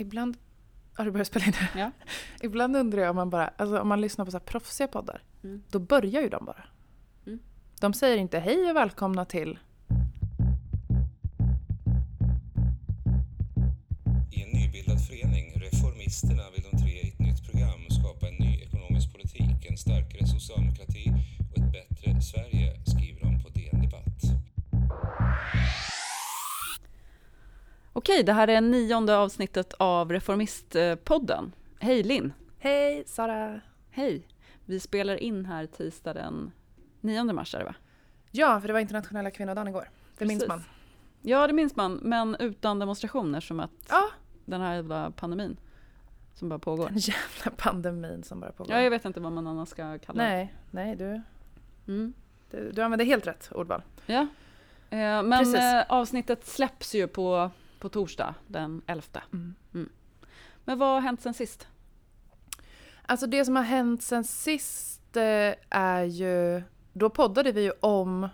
Ibland... Har du börjat spela in det? Ja. Ibland undrar jag om man bara... Alltså om man lyssnar på så här proffsiga poddar. Mm. Då börjar ju de bara. Mm. De säger inte hej och välkomna till... I en nybildad förening, Reformisterna, vill de tre i ett nytt program skapa en ny ekonomisk politik, en starkare socialdemokrati och ett bättre Sverige, Okej, det här är nionde avsnittet av Reformistpodden. Hej Linn! Hej Sara! Hej! Vi spelar in här tisdag den 9 mars är det va? Ja, för det var internationella kvinnodagen igår. Det minns Precis. man. Ja, det minns man, men utan demonstrationer som att Ja, den här jävla pandemin som bara pågår. den jävla pandemin som bara pågår. Ja, jag vet inte vad man annars ska kalla det. Nej, nej du, Mm. du, du använder helt rätt ordval. Ja. Eh, men eh, avsnittet släpps ju på, på torsdag den 11. Mm. Men vad har hänt sen sist? Alltså det som har hänt sen sist eh, är ju... Då poddade vi ju om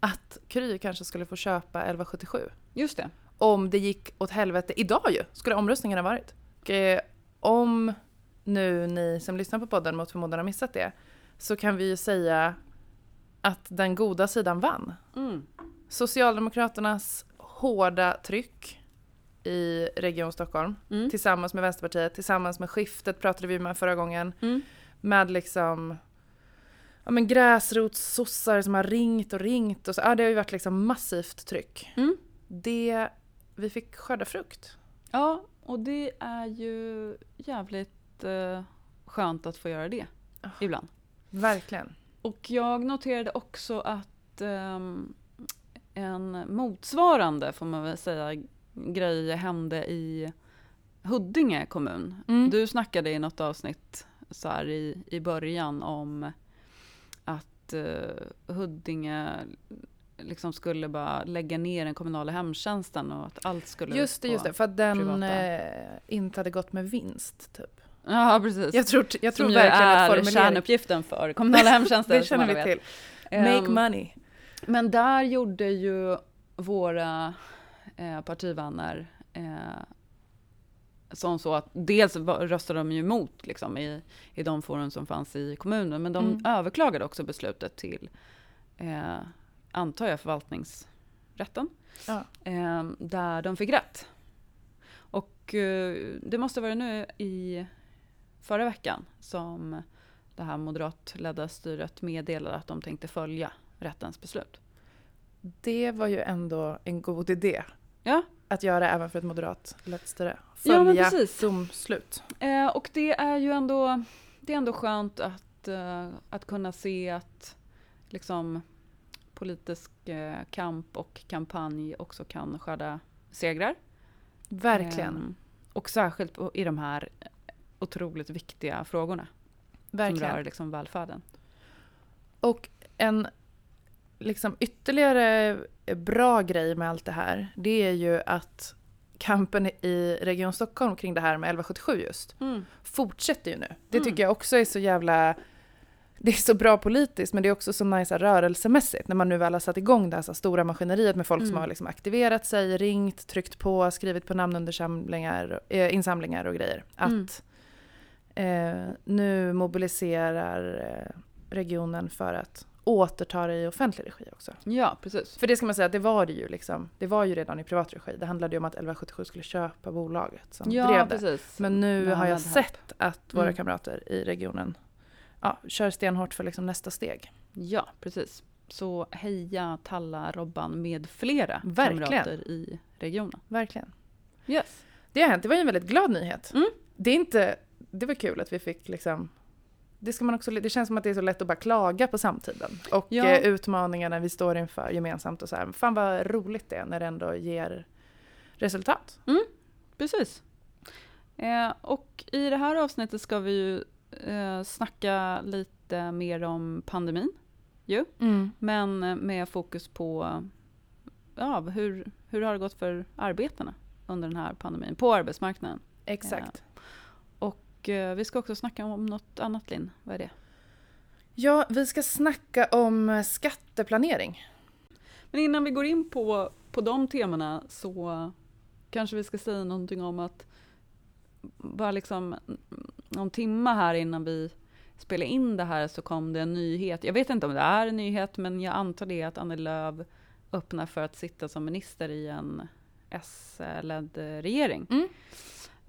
att Kry kanske skulle få köpa 1177. Just det. Om det gick åt helvete idag ju, skulle omröstningen ha varit. Och, eh, om nu ni som lyssnar på podden mot förmodan har missat det, så kan vi ju säga att den goda sidan vann. Mm. Socialdemokraternas hårda tryck i Region Stockholm Mm. tillsammans med Vänsterpartiet, tillsammans med skiftet pratade vi med förra gången. Mm. Med liksom ja, men gräsrotssossar som har ringt och ringt. Och så. Ja, det har ju varit liksom massivt tryck. Mm. Det, vi fick skörda frukt. Ja, och det är ju jävligt eh, skönt att få göra det Ah. ibland. Verkligen. Och jag noterade också att ehm, en motsvarande, får man väl säga, grej hände i Huddinge kommun. Mm. Du snackade i något avsnitt så här i, i början om att eh, Huddinge liksom skulle bara lägga ner den kommunala hemtjänsten och att allt skulle Just det, just det. För att den privata. eh, inte hade gått med vinst, typ. Ja, precis. Jag tror, jag tror Som verkligen att är formuleringen... kärnuppgiften för kommunala hemtjänsten. Det känner vi till. Make Ehm, money. Men där gjorde ju våra eh, partivänner eh, som så att dels röstade de ju emot liksom, i, i de forum som fanns i kommunen, men de Mm. överklagade också beslutet till, eh, antar jag, förvaltningsrätten, Ja. eh, där de fick rätt. Och eh, det måste vara nu i förra veckan som det här moderatledda styret meddelade att de tänkte följa rättens beslut. Det var ju ändå en god idé. Ja. Att göra även för ett moderat styre. Ja, men Följa precis. domslut. Eh, och det är ju ändå, det är ändå skönt att, eh, att kunna se att liksom, politisk eh, kamp och kampanj också kan skörda segrar. Verkligen. Ehm, och särskilt i de här otroligt viktiga frågorna som Verkligen. rör liksom, välfärden. Och en liksom ytterligare bra grej med allt det här, det är ju att kampen i Region Stockholm kring det här med 1177 just, fortsätter ju nu. Det Mm. tycker jag också är så jävla... Det är så bra politiskt, men det är också så nice rörelsemässigt när man nu väl har satt igång det här så stora maskineriet med folk som Mm. har liksom aktiverat sig, ringt, tryckt på, skrivit på namnundersamlingar, eh, insamlingar och grejer. Att Mm. eh, nu mobiliserar eh, regionen för att återta det i offentlig regi också. Ja, precis. För det ska man säga, det var det ju liksom. Det var ju redan i privat regi. Det handlade ju om att 1177 skulle köpa bolaget som Ja, drev det. precis. Men nu Med har jag sett att våra Mm. kamrater i regionen ja, kör stenhårt för liksom nästa steg. Ja, precis. Så heja Talla, Robban med flera Verkligen. kamrater i regionen. Verkligen. Yes. Det har hänt. Det var ju en väldigt glad nyhet. Mm. Det är inte... Det var kul att vi fick liksom... Det, ska man också, det känns som att det är så lätt att bara klaga på samtiden. Och Ja. eh, utmaningarna vi står inför gemensamt och så här. Fan vad roligt det är när det ändå ger resultat. Precis. Eh, och i det här avsnittet ska vi ju eh, snacka lite mer om pandemin. Ju. Men eh, med fokus på ja, hur, hur har det gått för arbetarna under den här pandemin på arbetsmarknaden. Exakt. Eh, vi ska också snacka om något annat Linn. Vad är det? Ja, vi ska snacka om eh, skatteplanering. Men innan vi går in på, på de temana så kanske vi ska säga någonting om att bara liksom någon timma här innan vi spelade in det här så kom det en nyhet. Jag vet inte om det är en nyhet, men jag antar det att Annie Lööf öppnar för att sitta som minister i en S-ledd regering. Mm.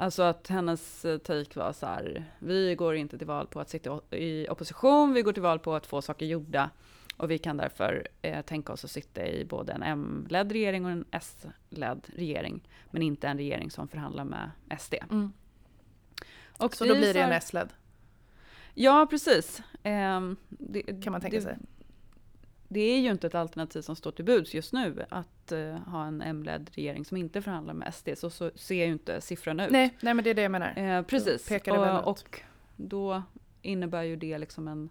Alltså att hennes take var så här, vi går inte till val på att sitta i opposition, vi går till val på att få saker gjorda. Och vi kan därför eh, tänka oss att sitta i både en M-ledd regering och en S-ledd regering. Men inte en regering som förhandlar med SD. Mm. Och så då blir det en S-ledd? Ja, precis. Eh, det, kan man tänka det, sig. Det är ju inte ett alternativ som står till buds just nu att uh, ha en M-ledd regering som inte förhandlar med SD. Så, så ser ju inte siffrorna ut. Nej, nej men det är det jag menar. Eh, precis. Och, och, då innebär ju det liksom en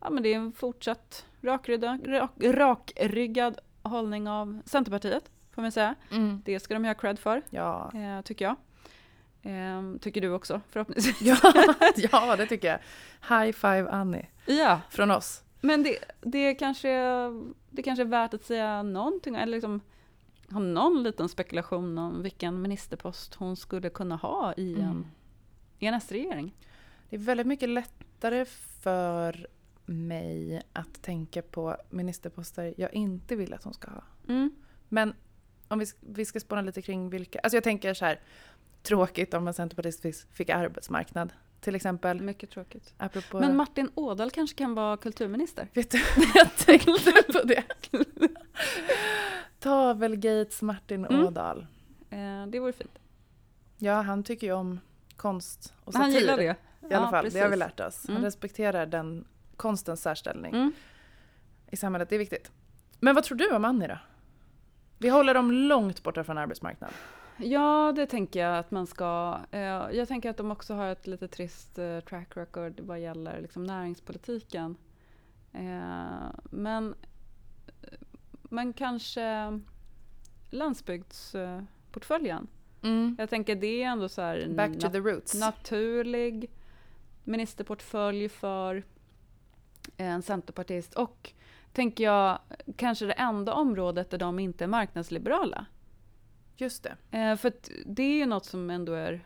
ja, men det är en fortsatt rakryggad, rak, rakryggad hållning av Centerpartiet, får man säga. Mm. Det ska de ha cred för, ja. eh, tycker jag. Eh, tycker du också, förhoppningsvis. ja, ja, det tycker jag. High five Annie, ja. från oss. Men det, det, kanske, det kanske är värt att säga någonting, eller liksom ha någon liten spekulation om vilken ministerpost hon skulle kunna ha i en, mm. i en S-regering. Det är väldigt mycket lättare för mig att tänka på ministerposter jag inte vill att hon ska ha. Mm. Men om vi, vi ska spåna lite kring vilka, alltså jag tänker så här, tråkigt om en centerpartist fick arbetsmarknad till exempel. Mycket tråkigt. Apropå... Men Martin Ådahl kanske kan vara kulturminister? Vet du, jag tänkte på det. Tavelgates Martin mm. Ådahl. Eh, det vore fint. Ja, han tycker ju om konst och satir. Han gillar det. I alla fall, precis. det har vi lärt oss. Han mm. respekterar den konstens särställning mm. i samhället. Det är viktigt. Men vad tror du om Annie då? Vi håller dem långt borta från arbetsmarknaden. Ja, det tänker jag att man ska. Eh, jag tänker att de också har ett lite trist eh, track record vad gäller liksom näringspolitiken. Eh, men, men kanske landsbygdsportföljen. Mm. Jag tänker det är ändå så här Back to the roots. naturlig ministerportfölj för en centerpartist och tänker jag kanske det enda området där de inte är marknadsliberala. Just det. Eh, för det är ju något som ändå är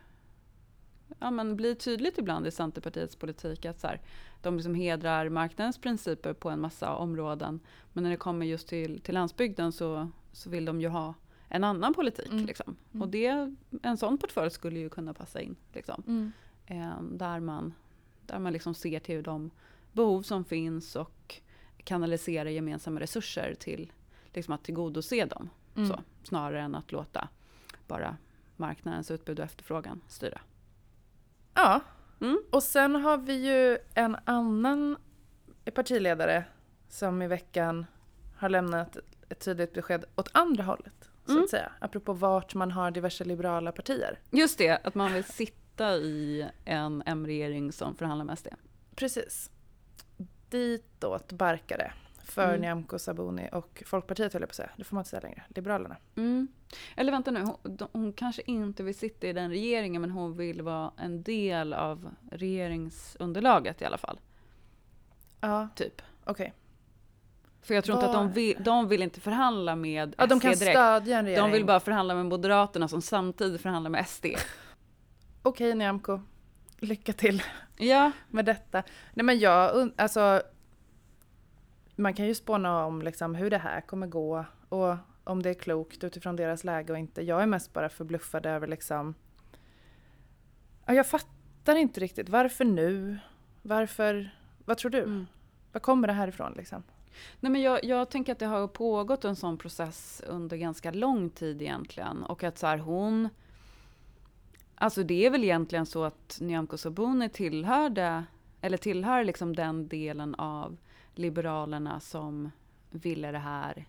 ja, men blir tydligt ibland i Centerpartiets politik att så här, de liksom hedrar marknadens principer på en massa områden. Men när det kommer just till, till landsbygden så, så vill de ju ha en annan politik. Mm. Liksom. Mm. Och det, en sån portfölj skulle ju kunna passa in. Liksom. Mm. Eh, där man, där man liksom ser till de behov som finns och kanalisera gemensamma resurser till liksom att tillgodose dem. Mm. Så, snarare än att låta bara marknadens utbud och efterfrågan styra. Ja, mm. och sen har vi ju en annan partiledare som i veckan har lämnat ett tydligt besked åt andra hållet. Så mm. att säga. Apropå vart man har diverse liberala partier. Just det, att man vill sitta i en M-regering som förhandlar med SD. Precis ditåt barkade för mm. Nyamko Sabuni och Folkpartiet höll jag på att säga. Det får man inte säga längre. Liberalerna. Mm. Eller vänta nu, hon, hon, kanske inte vill sitta i den regeringen men hon vill vara en del av regeringsunderlaget i alla fall. Ja. Typ. Okej. Okay. För jag tror Var... inte att de vill, de vill inte förhandla med ja, SD de kan direkt. stödja en regering. De vill bara förhandla med Moderaterna som samtidigt förhandlar med SD. Okej okay, Nyamko lycka till ja. med detta. Nej men jag, alltså man kan ju spåna om liksom hur det här kommer gå och om det är klokt utifrån deras läge och inte. Jag är mest bara förbluffad över liksom ja, jag fattar inte riktigt. Varför nu? Varför? Vad tror du? Mm. Var kommer det här ifrån liksom? Nej, men jag, jag, tänker att det har pågått en sån process under ganska lång tid egentligen och att så här, hon Alltså det är väl egentligen så att Nyamko Sabuni tillhörde, eller tillhör liksom den delen av Liberalerna som ville det här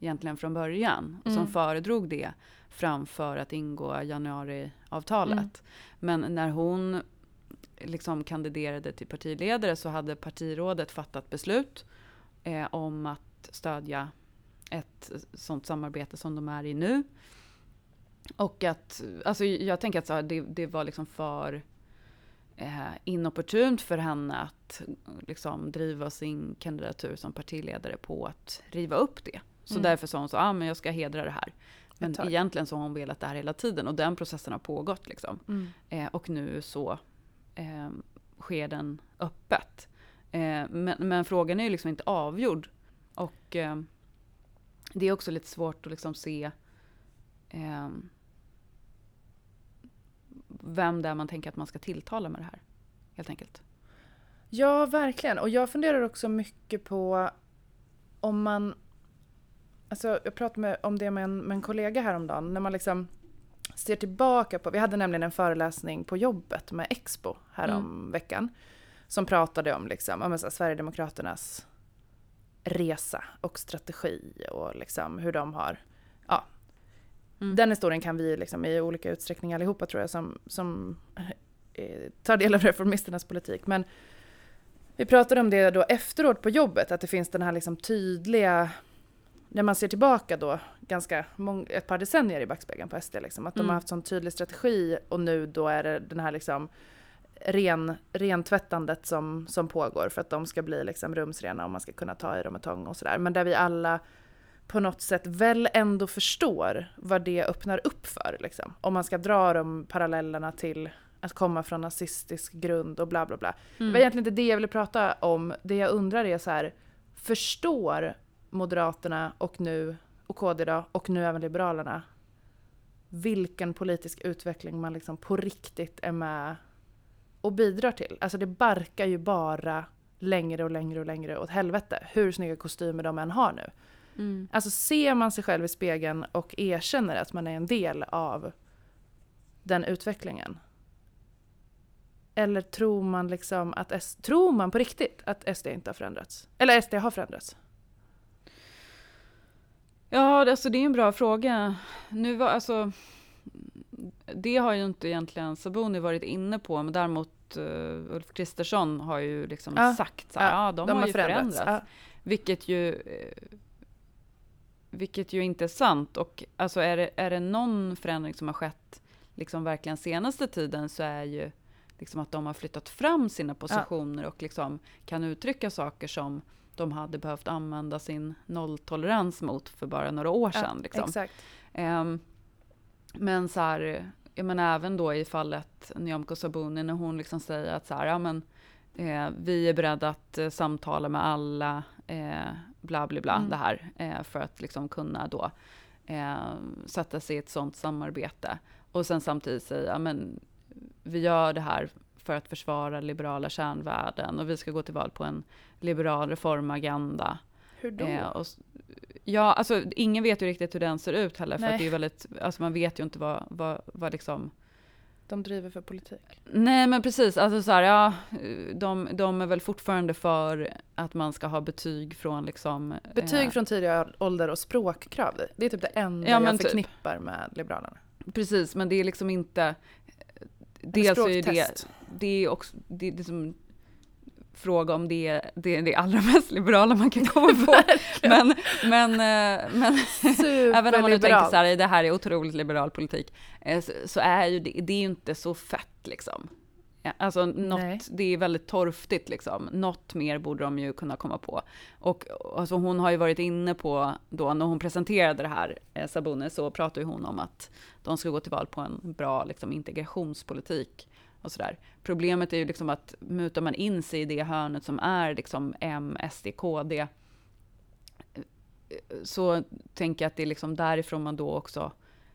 egentligen från början. Och som mm. föredrog det framför att ingå januariavtalet. Mm. Men när hon liksom kandiderade till partiledare så hade partirådet fattat beslut eh, om att stödja ett sånt samarbete som de är i nu. Och att, alltså jag tänker att så här, det, det var liksom för eh, inopportunt för henne att liksom driva sin kandidatur som partiledare på att riva upp det. Så mm. därför sa hon så, ah, men jag ska hedra det här. Men egentligen så har hon velat det här hela tiden och den processen har pågått. Liksom. Mm. Eh, och nu så eh, sker den öppet. Eh, men, men, frågan är ju liksom inte avgjord. Och eh, det är också lite svårt att liksom se eh, vem det är man tänker att man ska tilltala med det här. Helt enkelt. Ja, verkligen. Och jag funderar också mycket på om man... Alltså, jag pratade med, om det med en, med en kollega häromdagen. När man liksom ser tillbaka på... Vi hade nämligen en föreläsning på jobbet med Expo härom mm. veckan. Som pratade om, liksom, om så Sverigedemokraternas resa och strategi och liksom hur de har... Ja. Mm. Den historien kan vi liksom i olika utsträckning allihopa tror jag som, som eh, tar del av reformisternas politik. Men vi pratade om det då efteråt på jobbet, att det finns den här liksom tydliga, när man ser tillbaka då, ganska mång, ett par decennier i backspegeln på SD, liksom, att mm. de har haft sån tydlig strategi och nu då är det den här liksom ren, rentvättandet som, som pågår för att de ska bli liksom rumsrena och man ska kunna ta i dem med tång och sådär. Men där vi alla på något sätt väl ändå förstår vad det öppnar upp för. Liksom. Om man ska dra de parallellerna till att komma från nazistisk grund och bla bla bla. Mm. Det var mm. egentligen inte det jag ville prata om. Det jag undrar är så här, förstår Moderaterna och nu, och KD då, och nu även Liberalerna, vilken politisk utveckling man liksom på riktigt är med och bidrar till? Alltså det barkar ju bara längre och längre och längre åt helvete, hur snygga kostymer de än har nu. Mm. Alltså ser man sig själv i spegeln och erkänner att man är en del av den utvecklingen, eller tror man liksom att S tror man på riktigt att SD inte har förändrats? Eller SD har förändrats? Ja, alltså det är en bra fråga. Nu var alltså, det har ju inte egentligen Sabuni varit inne på, men däremot uh, Ulf Kristersson har ju liksom ja, sagt så här, ja, ja de, de, har, har ju förändrats. förändrats. Ja. Vilket ju uh, vilket ju inte är sant. Och alltså är det, är det någon förändring som har skett liksom verkligen senaste tiden så är ju liksom att de har flyttat fram sina positioner ja. och liksom kan uttrycka saker som de hade behövt använda sin nolltolerans mot för bara några år sedan. Ja, liksom. exakt. Um, men så här, jag menar även då i fallet Nyamko Sabuni när hon liksom säger att så här, ja men eh, vi är beredda att eh, samtala med alla, eh, bla bla bla, mm. det här, eh, för att liksom kunna då eh, sätta sig i ett sånt samarbete. Och sen samtidigt säga, men vi gör det här för att försvara liberala kärnvärden och vi ska gå till val på en liberal reformagenda. Hur då? Eh, och, ja, alltså ingen vet ju riktigt hur den ser ut heller, för att det är väldigt, alltså man vet ju inte vad, vad, vad liksom de driver för politik? Nej men precis, alltså så här, ja, de, de är väl fortfarande för att man ska ha betyg från liksom... Betyg eh, från tidigare ålder och språkkrav, det är typ det enda ja, jag typ. förknippar typ. med Liberalerna. Precis, men det är liksom inte dels är det, det är också, det, det som fråga om det är det, är det allra mest liberala man kan komma på. men, men, eh, men även om man nu tänker så här, det här är otroligt liberal politik, eh, så, så är ju det, det är ju inte så fett liksom. Alltså något, det är väldigt torftigt liksom. Något mer borde de ju kunna komma på. Och alltså hon har ju varit inne på då när hon presenterade det här, eh, Sabune, så pratade hon om att de ska gå till val på en bra liksom, integrationspolitik och sådär. Problemet är ju liksom att mutar man in sig i det hörnet som är liksom M, SD, KD, så tänker jag att det är liksom därifrån man då också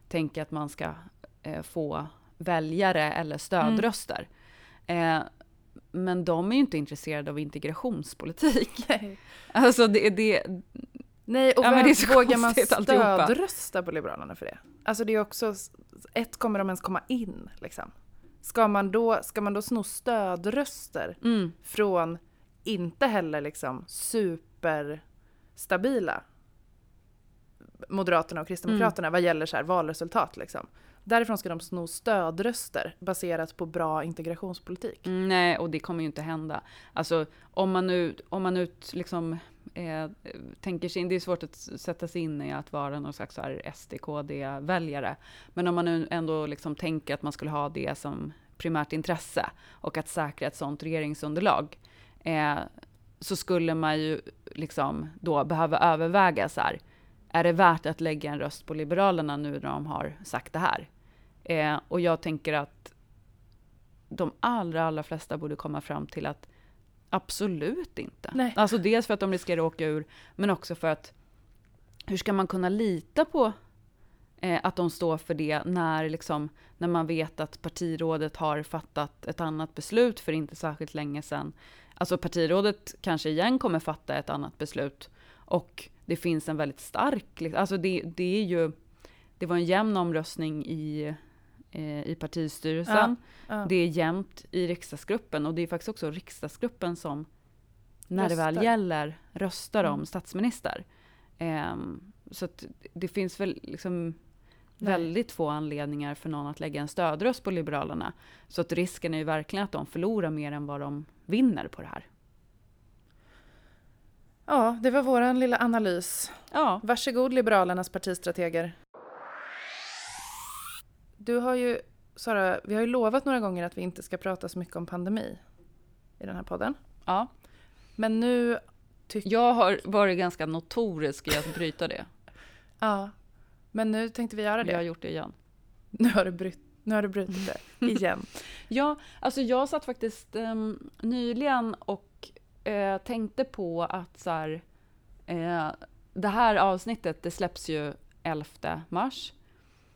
tänker att man ska eh, få väljare eller stödröster. Mm. Eh, men de är ju inte intresserade av integrationspolitik. Nej. Alltså det, det Nej, och ja, vem, vågar man stödrösta på Liberalerna för det? Alltså det är också, ett, kommer de ens komma in liksom? Ska man då, ska man då sno stödröster mm. från inte heller liksom superstabila Moderaterna och Kristdemokraterna mm. vad gäller så här valresultat liksom. Därifrån ska de sno stödröster baserat på bra integrationspolitik. Mm, nej, och det kommer ju inte hända. Alltså om man nu, om man nu liksom eh, tänker sig in, det är svårt att sätta sig in i att vara någon slags SD-KD-väljare. Men om man nu ändå liksom tänker att man skulle ha det som primärt intresse och att säkra ett sådant regeringsunderlag, eh, så skulle man ju liksom då behöva överväga så här, är det värt att lägga en röst på Liberalerna nu när de har sagt det här? Eh, och jag tänker att de allra, allra flesta borde komma fram till att absolut inte. Nej. Alltså dels för att de riskerar att åka ur, men också för att hur ska man kunna lita på eh, att de står för det när, liksom, när man vet att partirådet har fattat ett annat beslut för inte särskilt länge sedan. Alltså partirådet kanske igen kommer fatta ett annat beslut och det finns en väldigt stark, alltså det, det är ju, det var en jämn omröstning i, eh, i partistyrelsen. Ja, ja. Det är jämnt i riksdagsgruppen och det är faktiskt också riksdagsgruppen som, när röstar. det väl gäller, röstar mm. om statsminister. Um, så det finns väl liksom väldigt få anledningar för någon att lägga en stödröst på Liberalerna. Så att risken är ju verkligen att de förlorar mer än vad de vinner på det här. Ja, det var vår lilla analys. Ja. Varsågod Liberalernas partistrateger. Du har ju, Sara, vi har ju lovat några gånger att vi inte ska prata så mycket om pandemi i den här podden. Ja. Men nu... Jag har varit ganska notorisk i att bryta det. ja, men nu tänkte vi göra det. Jag har gjort det igen. Nu har du, bryt, nu har du brutit det igen. ja, alltså jag satt faktiskt um, nyligen och uh, tänkte på att så här, uh, det här avsnittet det släpps ju 11 mars.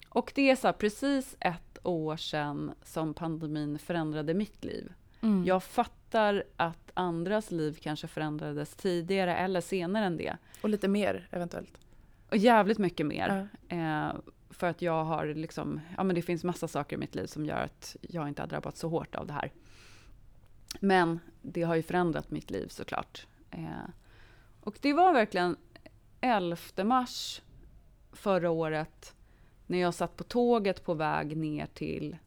Och det är så här, precis ett år sedan som pandemin förändrade mitt liv. Mm. Jag fattar att andras liv kanske förändrades tidigare eller senare än det. Och lite mer eventuellt. Och jävligt mycket mer. Mm. Eh, för att jag har liksom, ja men det finns massa saker i mitt liv som gör att jag inte har drabbats så hårt av det här. Men det har ju förändrat mitt liv såklart. Eh, och det var verkligen 11 mars förra året när jag satt på tåget på väg ner till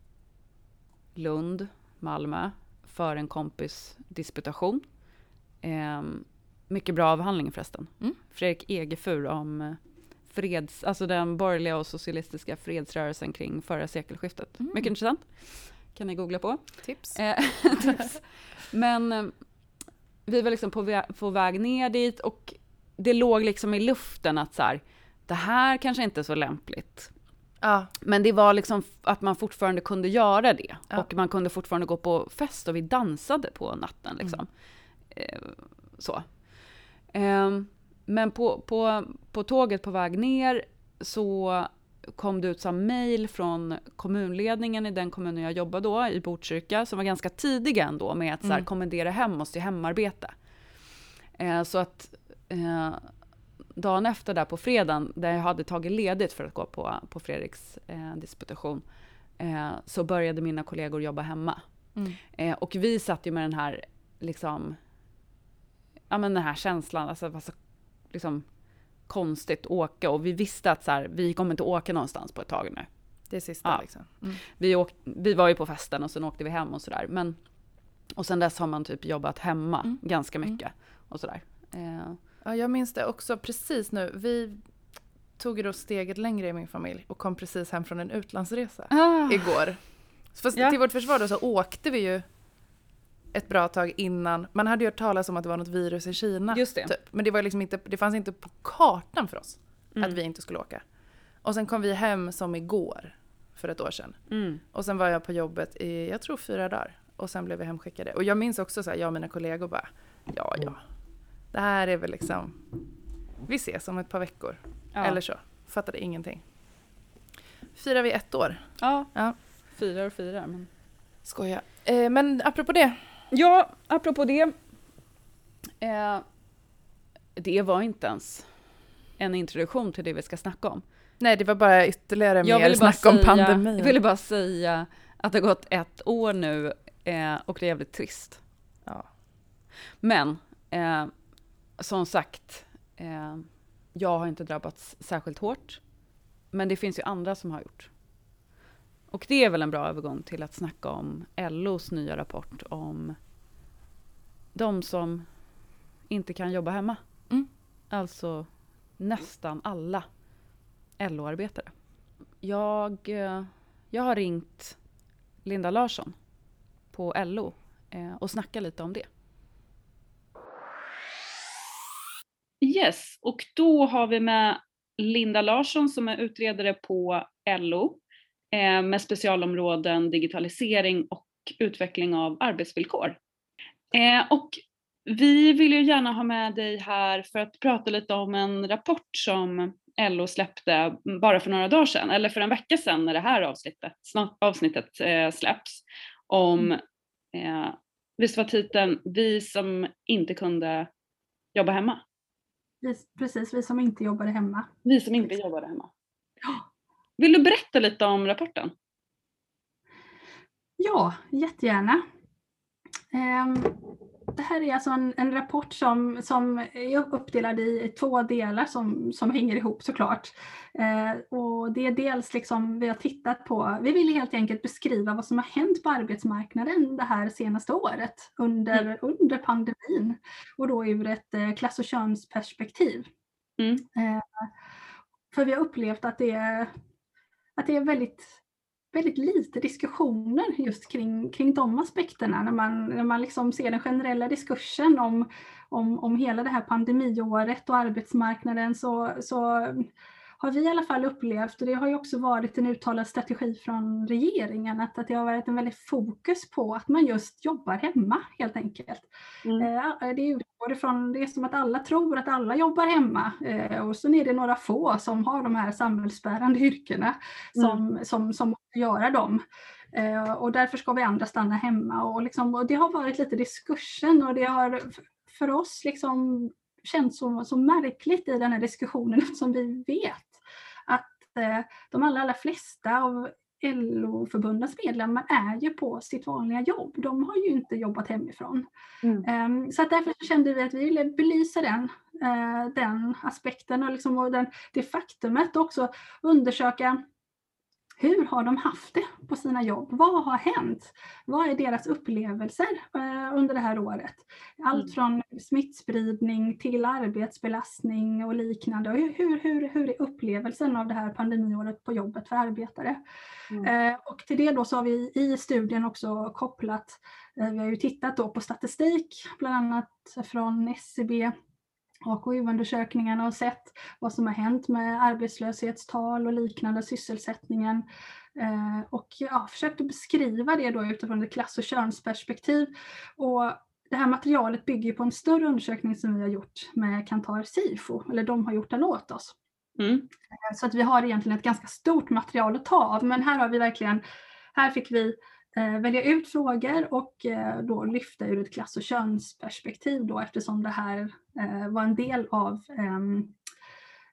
Lund, Malmö, för en kompis disputation. Eh, mycket bra avhandling förresten. Mm. Fredrik Egefur om eh, freds, alltså den borgerliga och socialistiska fredsrörelsen kring förra sekelskiftet. Mm. Mycket intressant. Kan ni googla på. Tips. Eh, tips. Men eh, vi var liksom på, vä på väg ner dit och det låg liksom i luften att så här, det här kanske inte är så lämpligt. Ja. Men det var liksom att man fortfarande kunde göra det. Ja. Och man kunde fortfarande gå på fest och vi dansade på natten. Liksom. Mm. Så. Um, men på, på, på tåget på väg ner så kom det ut mejl från kommunledningen i den kommunen jag jobbade då, i Botkyrka, som var ganska tidiga ändå med att så här, mm. kommendera hem oss till hemarbete. Eh, så att eh, dagen efter där på fredagen, där jag hade tagit ledigt för att gå på, på Fredriks eh, disputation, eh, så började mina kollegor jobba hemma. Mm. Eh, och vi satt ju med den här, liksom, ja men den här känslan, alltså det var så liksom, konstigt åka och vi visste att så här, vi kommer inte åka någonstans på ett tag nu. Det är sista ja. liksom. Mm. Vi, åk, vi var ju på festen och sen åkte vi hem och sådär. Men, och sen dess har man typ jobbat hemma mm. ganska mm. mycket och sådär. Eh. Ja, jag minns det också precis nu. Vi tog då steget längre i min familj och kom precis hem från en utlandsresa ah. igår. Fast ja. till vårt försvar då så åkte vi ju ett bra tag innan. Man hade ju hört talas om att det var något virus i Kina. Just det. Typ. Men det, var liksom inte, det fanns inte på kartan för oss mm. att vi inte skulle åka. Och sen kom vi hem som igår, för ett år sedan. Mm. Och sen var jag på jobbet i, jag tror fyra dagar. Och sen blev vi hemskickade. Och jag minns också så här, jag och mina kollegor bara, ja ja. Det här är väl liksom, vi ses om ett par veckor. Ja. Eller så. Fattade ingenting. Firar vi ett år. Ja, ja. firar och firar. Men... Skoja. Eh, men apropå det. Ja, apropå det. Eh, det var inte ens en introduktion till det vi ska snacka om. Nej, det var bara ytterligare jag mer snack säga, om pandemin. Jag ville bara säga att det har gått ett år nu eh, och det är jävligt trist. Ja. Men, eh, som sagt, eh, jag har inte drabbats särskilt hårt. Men det finns ju andra som har gjort. Och det är väl en bra övergång till att snacka om LOs nya rapport om de som inte kan jobba hemma. Mm. Alltså nästan alla LO-arbetare. Jag, eh, jag har ringt Linda Larsson på LO eh, och snackat lite om det. Yes, och då har vi med Linda Larsson som är utredare på LO med specialområden digitalisering och utveckling av arbetsvillkor. Eh, och vi vill ju gärna ha med dig här för att prata lite om en rapport som LO släppte bara för några dagar sedan, eller för en vecka sedan när det här avsnittet, avsnittet eh, släpps. Om, eh, visst var titeln Vi som inte kunde jobba hemma? Precis, vi som inte jobbade hemma. Vi som inte jobbade hemma. Vill du berätta lite om rapporten? Ja, jättegärna. Um, det här är alltså en, en, rapport som, som är uppdelad i två delar som, som hänger ihop såklart. Eh, och det är dels liksom vi har tittat på, vi vill helt enkelt beskriva vad som har hänt på arbetsmarknaden det här senaste året under, mm. under pandemin och då ur ett eh, klass och könsperspektiv. Mm. Eh, för vi har upplevt att det är, att det är väldigt väldigt lite diskussioner just kring, kring de aspekterna. När man, när man liksom ser den generella diskursen om, om, om hela det här pandemiåret och arbetsmarknaden så, så har vi i alla fall upplevt, och det har ju också varit en uttalad strategi från regeringen, att, att det har varit en väldigt fokus på att man just jobbar hemma helt enkelt. Mm. Eh, det utgår ifrån, det är som att alla tror att alla jobbar hemma eh, och så är det några få som har de här samhällsbärande yrkena som, mm. som, som måste göra dem. Eh, och därför ska vi andra stanna hemma. Och, liksom, och det har varit lite diskursen och det har för oss liksom känts så, så märkligt i den här diskussionen som vi vet Eh, de allra, allra flesta av LO-förbundens medlemmar är ju på sitt vanliga jobb. De har ju inte jobbat hemifrån. Mm. Ehm, så att därför kände vi att vi ville belysa den, eh, den aspekten och, liksom, och den, det faktumet och också undersöka hur har de haft det på sina jobb? Vad har hänt? Vad är deras upplevelser eh, under det här året? Allt mm. från smittspridning till arbetsbelastning och liknande. Hur, hur, hur är upplevelsen av det här pandemiåret på jobbet för arbetare? Mm. Eh, och till det då så har vi i studien också kopplat, eh, vi har ju tittat då på statistik, bland annat från SCB AKU-undersökningarna och sett vad som har hänt med arbetslöshetstal och liknande, sysselsättningen. Eh, och ja, försökt att beskriva det då utifrån ett klass och könsperspektiv. Och det här materialet bygger på en större undersökning som vi har gjort med Kantar Sifo, eller de har gjort den åt oss. Mm. Eh, så att vi har egentligen ett ganska stort material att ta av, men här har vi verkligen, här fick vi välja ut frågor och eh, då lyfta ur ett klass och könsperspektiv då eftersom det här eh, var en del av ehm,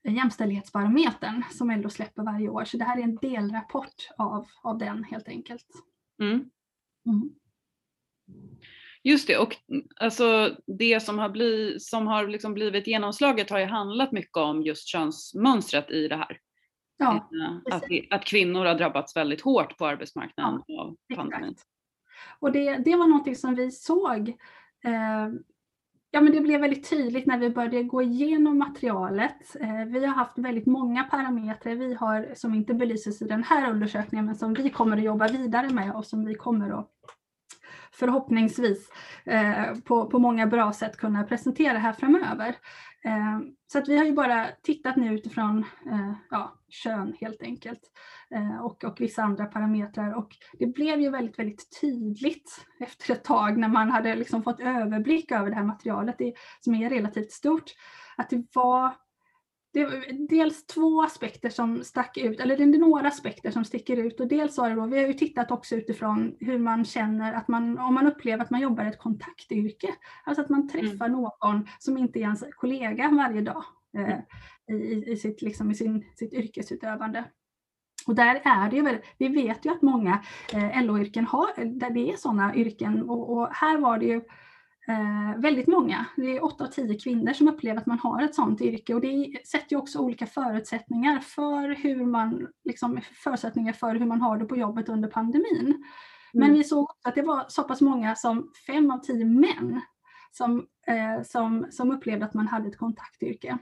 jämställdhetsbarometern som LO släpper varje år. Så det här är en delrapport av, av den helt enkelt. Mm. Mm. Just det, och alltså det som har, bli, som har liksom blivit genomslaget har ju handlat mycket om just könsmönstret i det här. Ja, eh, att, att, kvinnor har drabbats väldigt hårt på arbetsmarknaden ja, av pandemin. Och det, det var någonting som vi såg eh, Ja, men det blev väldigt tydligt när vi började gå igenom materialet. Eh, vi har haft väldigt många parametrar vi har, som inte belyses i den här undersökningen men som vi kommer att jobba vidare med och som vi kommer att förhoppningsvis eh, på, på många bra sätt kunna presentera här framöver. Eh, så att vi har ju bara tittat nu utifrån eh, ja, kön helt enkelt eh, och, och vissa andra parametrar och det blev ju väldigt, väldigt tydligt efter ett tag när man hade liksom fått överblick över det här materialet det, som är relativt stort att det var det är dels två aspekter som stack ut, eller det är några aspekter som sticker ut och dels har det då, vi har ju tittat också utifrån hur man känner att man, om man upplever att man jobbar i ett kontaktyrke, alltså att man träffar mm. någon som inte är ens kollega varje dag eh, mm. i, i, sitt, liksom, i sin, sitt yrkesutövande. Och där är det ju vi vet ju att många eh, LO-yrken har, där det är sådana yrken och, och här var det ju eh, väldigt många. Det är 8 av 10 kvinnor som upplever att man har ett sådant yrke och det sätter ju också olika förutsättningar för hur man, liksom, förutsättningar för hur man har det på jobbet under pandemin. Mm. Men vi såg också att det var så pass många som 5 av 10 män som, eh, som, som upplevde att man hade ett kontaktyrke.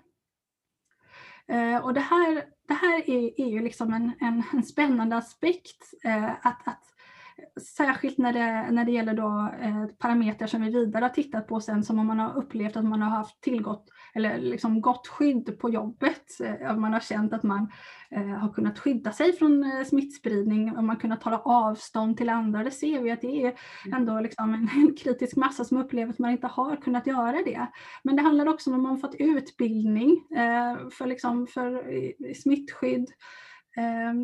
Eh, och det här, det här är, är ju liksom en, en, en spännande aspekt, eh, att, att särskilt när det, när det gäller då, eh, parametrar som vi vidare har tittat på sen som om man har upplevt att man har haft tillgått eller liksom gott skydd på jobbet. Eh, man har känt att man eh, har kunnat skydda sig från eh, smittspridning och man kunnat hålla avstånd till andra. Det ser vi att det är mm. ändå liksom en, en, kritisk massa som upplever att man inte har kunnat göra det. Men det handlar också om att man fått utbildning eh, för, liksom, för smittskydd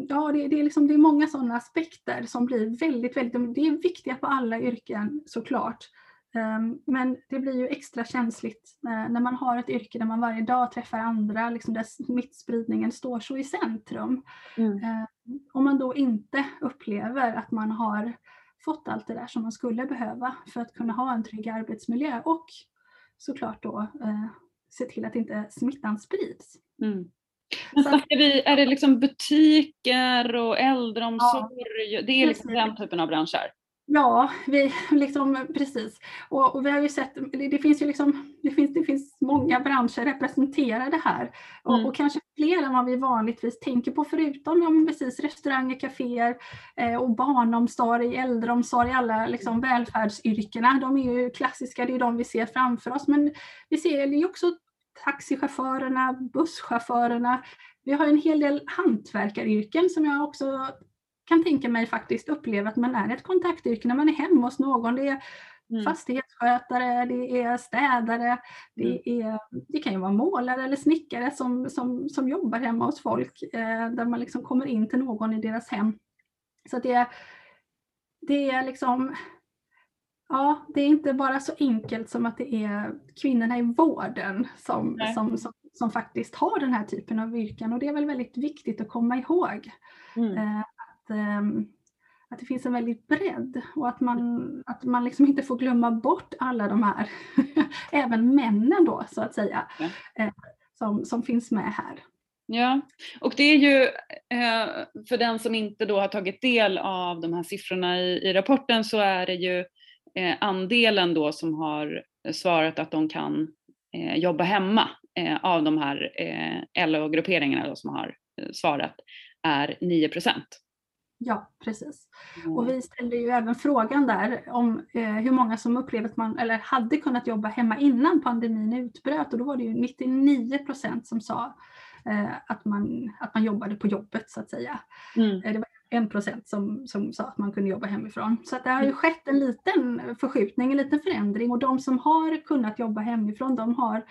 ja, det, det, är liksom, det är många sådana aspekter som blir väldigt, väldigt, det är viktiga på alla yrken såklart. Ehm, men det blir ju extra känsligt när man har ett yrke där man varje dag träffar andra, liksom där smittspridningen står så i centrum. Mm. Ehm, om man då inte upplever att man har fått allt det där som man skulle behöva för att kunna ha en trygg arbetsmiljö och såklart då eh, se till att inte smittan sprids. Mm. Men snackar vi, är det liksom butiker och äldreomsorg? Ja, det är liksom den typen av branscher? Ja, vi, liksom, precis. Och, och, vi har ju sett, det finns ju liksom, det finns, det finns många branscher representerade här. Och, mm. och kanske fler än vad vi vanligtvis tänker på förutom ja, precis, restauranger, kaféer eh, och barnomsorg, äldreomsorg, alla liksom, välfärdsyrkena. De är ju klassiska, det är de vi ser framför oss. Men vi ser ju också taxichaufförerna, busschaufförerna. Vi har en hel del hantverkaryrken som jag också kan tänka mig faktiskt uppleva att man är ett kontaktyrke när man är hemma hos någon. Det är mm. fastighetsskötare, det är städare, det, mm. är, det kan ju vara målare eller snickare som, som, som jobbar hemma hos folk eh, där man liksom kommer in till någon i deras hem. Så det, det är liksom Ja, det är inte bara så enkelt som att det är kvinnorna i vården som, som, som, som, faktiskt har den här typen av yrken och det är väl väldigt viktigt att komma ihåg. Mm. Eh, att, eh, att det finns en väldigt bredd och att man, att man liksom inte får glömma bort alla de här, även männen då så att säga, ja. eh, som, som finns med här. Ja, och det är ju eh, för den som inte då har tagit del av de här siffrorna i, i rapporten så är det ju andelen då som har svarat att de kan eh, jobba hemma eh, av de här eh, LO-grupperingarna som har eh, svarat är 9% Ja, precis. Mm. Och vi ställde ju även frågan där om eh, hur många som upplevde att man eller hade kunnat jobba hemma innan pandemin utbröt och då var det ju 99 procent som sa eh, att, man, att man jobbade på jobbet så att säga. Mm. Eh, det var en procent som, som sa att man kunde jobba hemifrån. Så att det har ju mm. skett en liten förskjutning, en liten förändring och de som har kunnat jobba hemifrån, de har,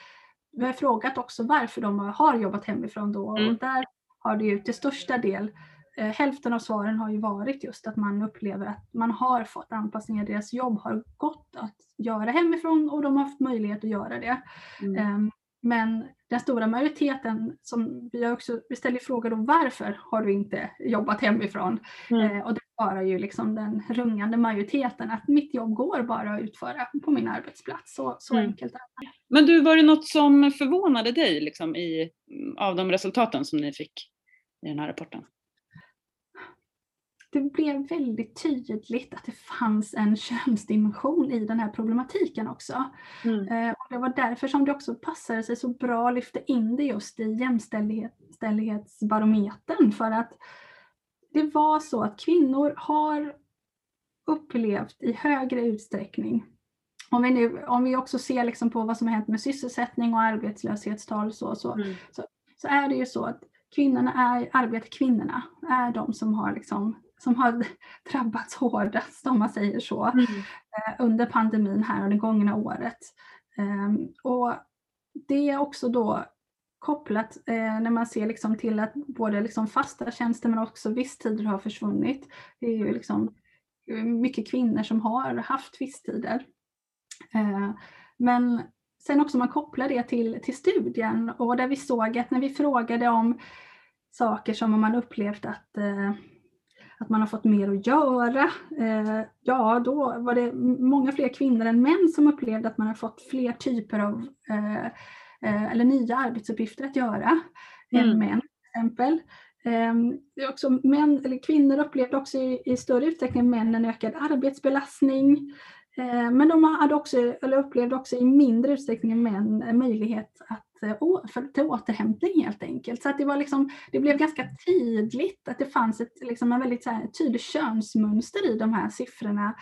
vi har frågat också varför de har jobbat hemifrån då mm. och där har det ju till största del eh, Hälften av svaren har ju varit just att man upplever att man har fått anpassningar, deras jobb har gått att göra hemifrån och de har haft möjlighet att göra det. Mm. Um, men den stora majoriteten, som vi, också, vi ställer frågan då varför har du inte jobbat hemifrån? Mm. Eh, och det svarar ju liksom den rungande majoriteten att mitt jobb går bara att utföra på min arbetsplats. Så, så mm. enkelt är det. Men du, var det något som förvånade dig liksom, i, av de resultaten som ni fick i den här rapporten? Det blev väldigt tydligt att det fanns en könsdimension i den här problematiken också. Mm. Eh, och det var därför som det också passade sig så bra att lyfta in det just i jämställdhetsbarometern för att det var så att kvinnor har upplevt i högre utsträckning om vi, nu, om vi också ser liksom på vad som har hänt med sysselsättning och arbetslöshetstal så, så, mm. så, så, är det ju så att kvinnorna är, arbetarkvinnorna är de som har liksom som har drabbats hårdast om man säger så mm. Eh, under pandemin här och det gångna året. Ehm, och det är också då kopplat eh, när man ser liksom till att både liksom fasta tjänster men också visstider har försvunnit. Det är ju liksom eh, mycket kvinnor som har haft visstider. Men sen också man kopplar det till, till studien och där vi såg att när vi frågade om saker som man upplevt att att man har fått mer att göra. Eh, ja, då var det många fler kvinnor än män som upplevde att man har fått fler typer av eh, eh, eller nya arbetsuppgifter att göra mm. än män till exempel. Det är också män, eller kvinnor upplevde också i, i större utsträckning än män en ökad arbetsbelastning. Men de hade också, eller upplevde också i mindre utsträckning än män möjlighet att för, till återhämtning helt enkelt. Så att det, var liksom, det blev ganska tydligt att det fanns ett, liksom en väldigt så här, tydligt könsmönster i de här siffrorna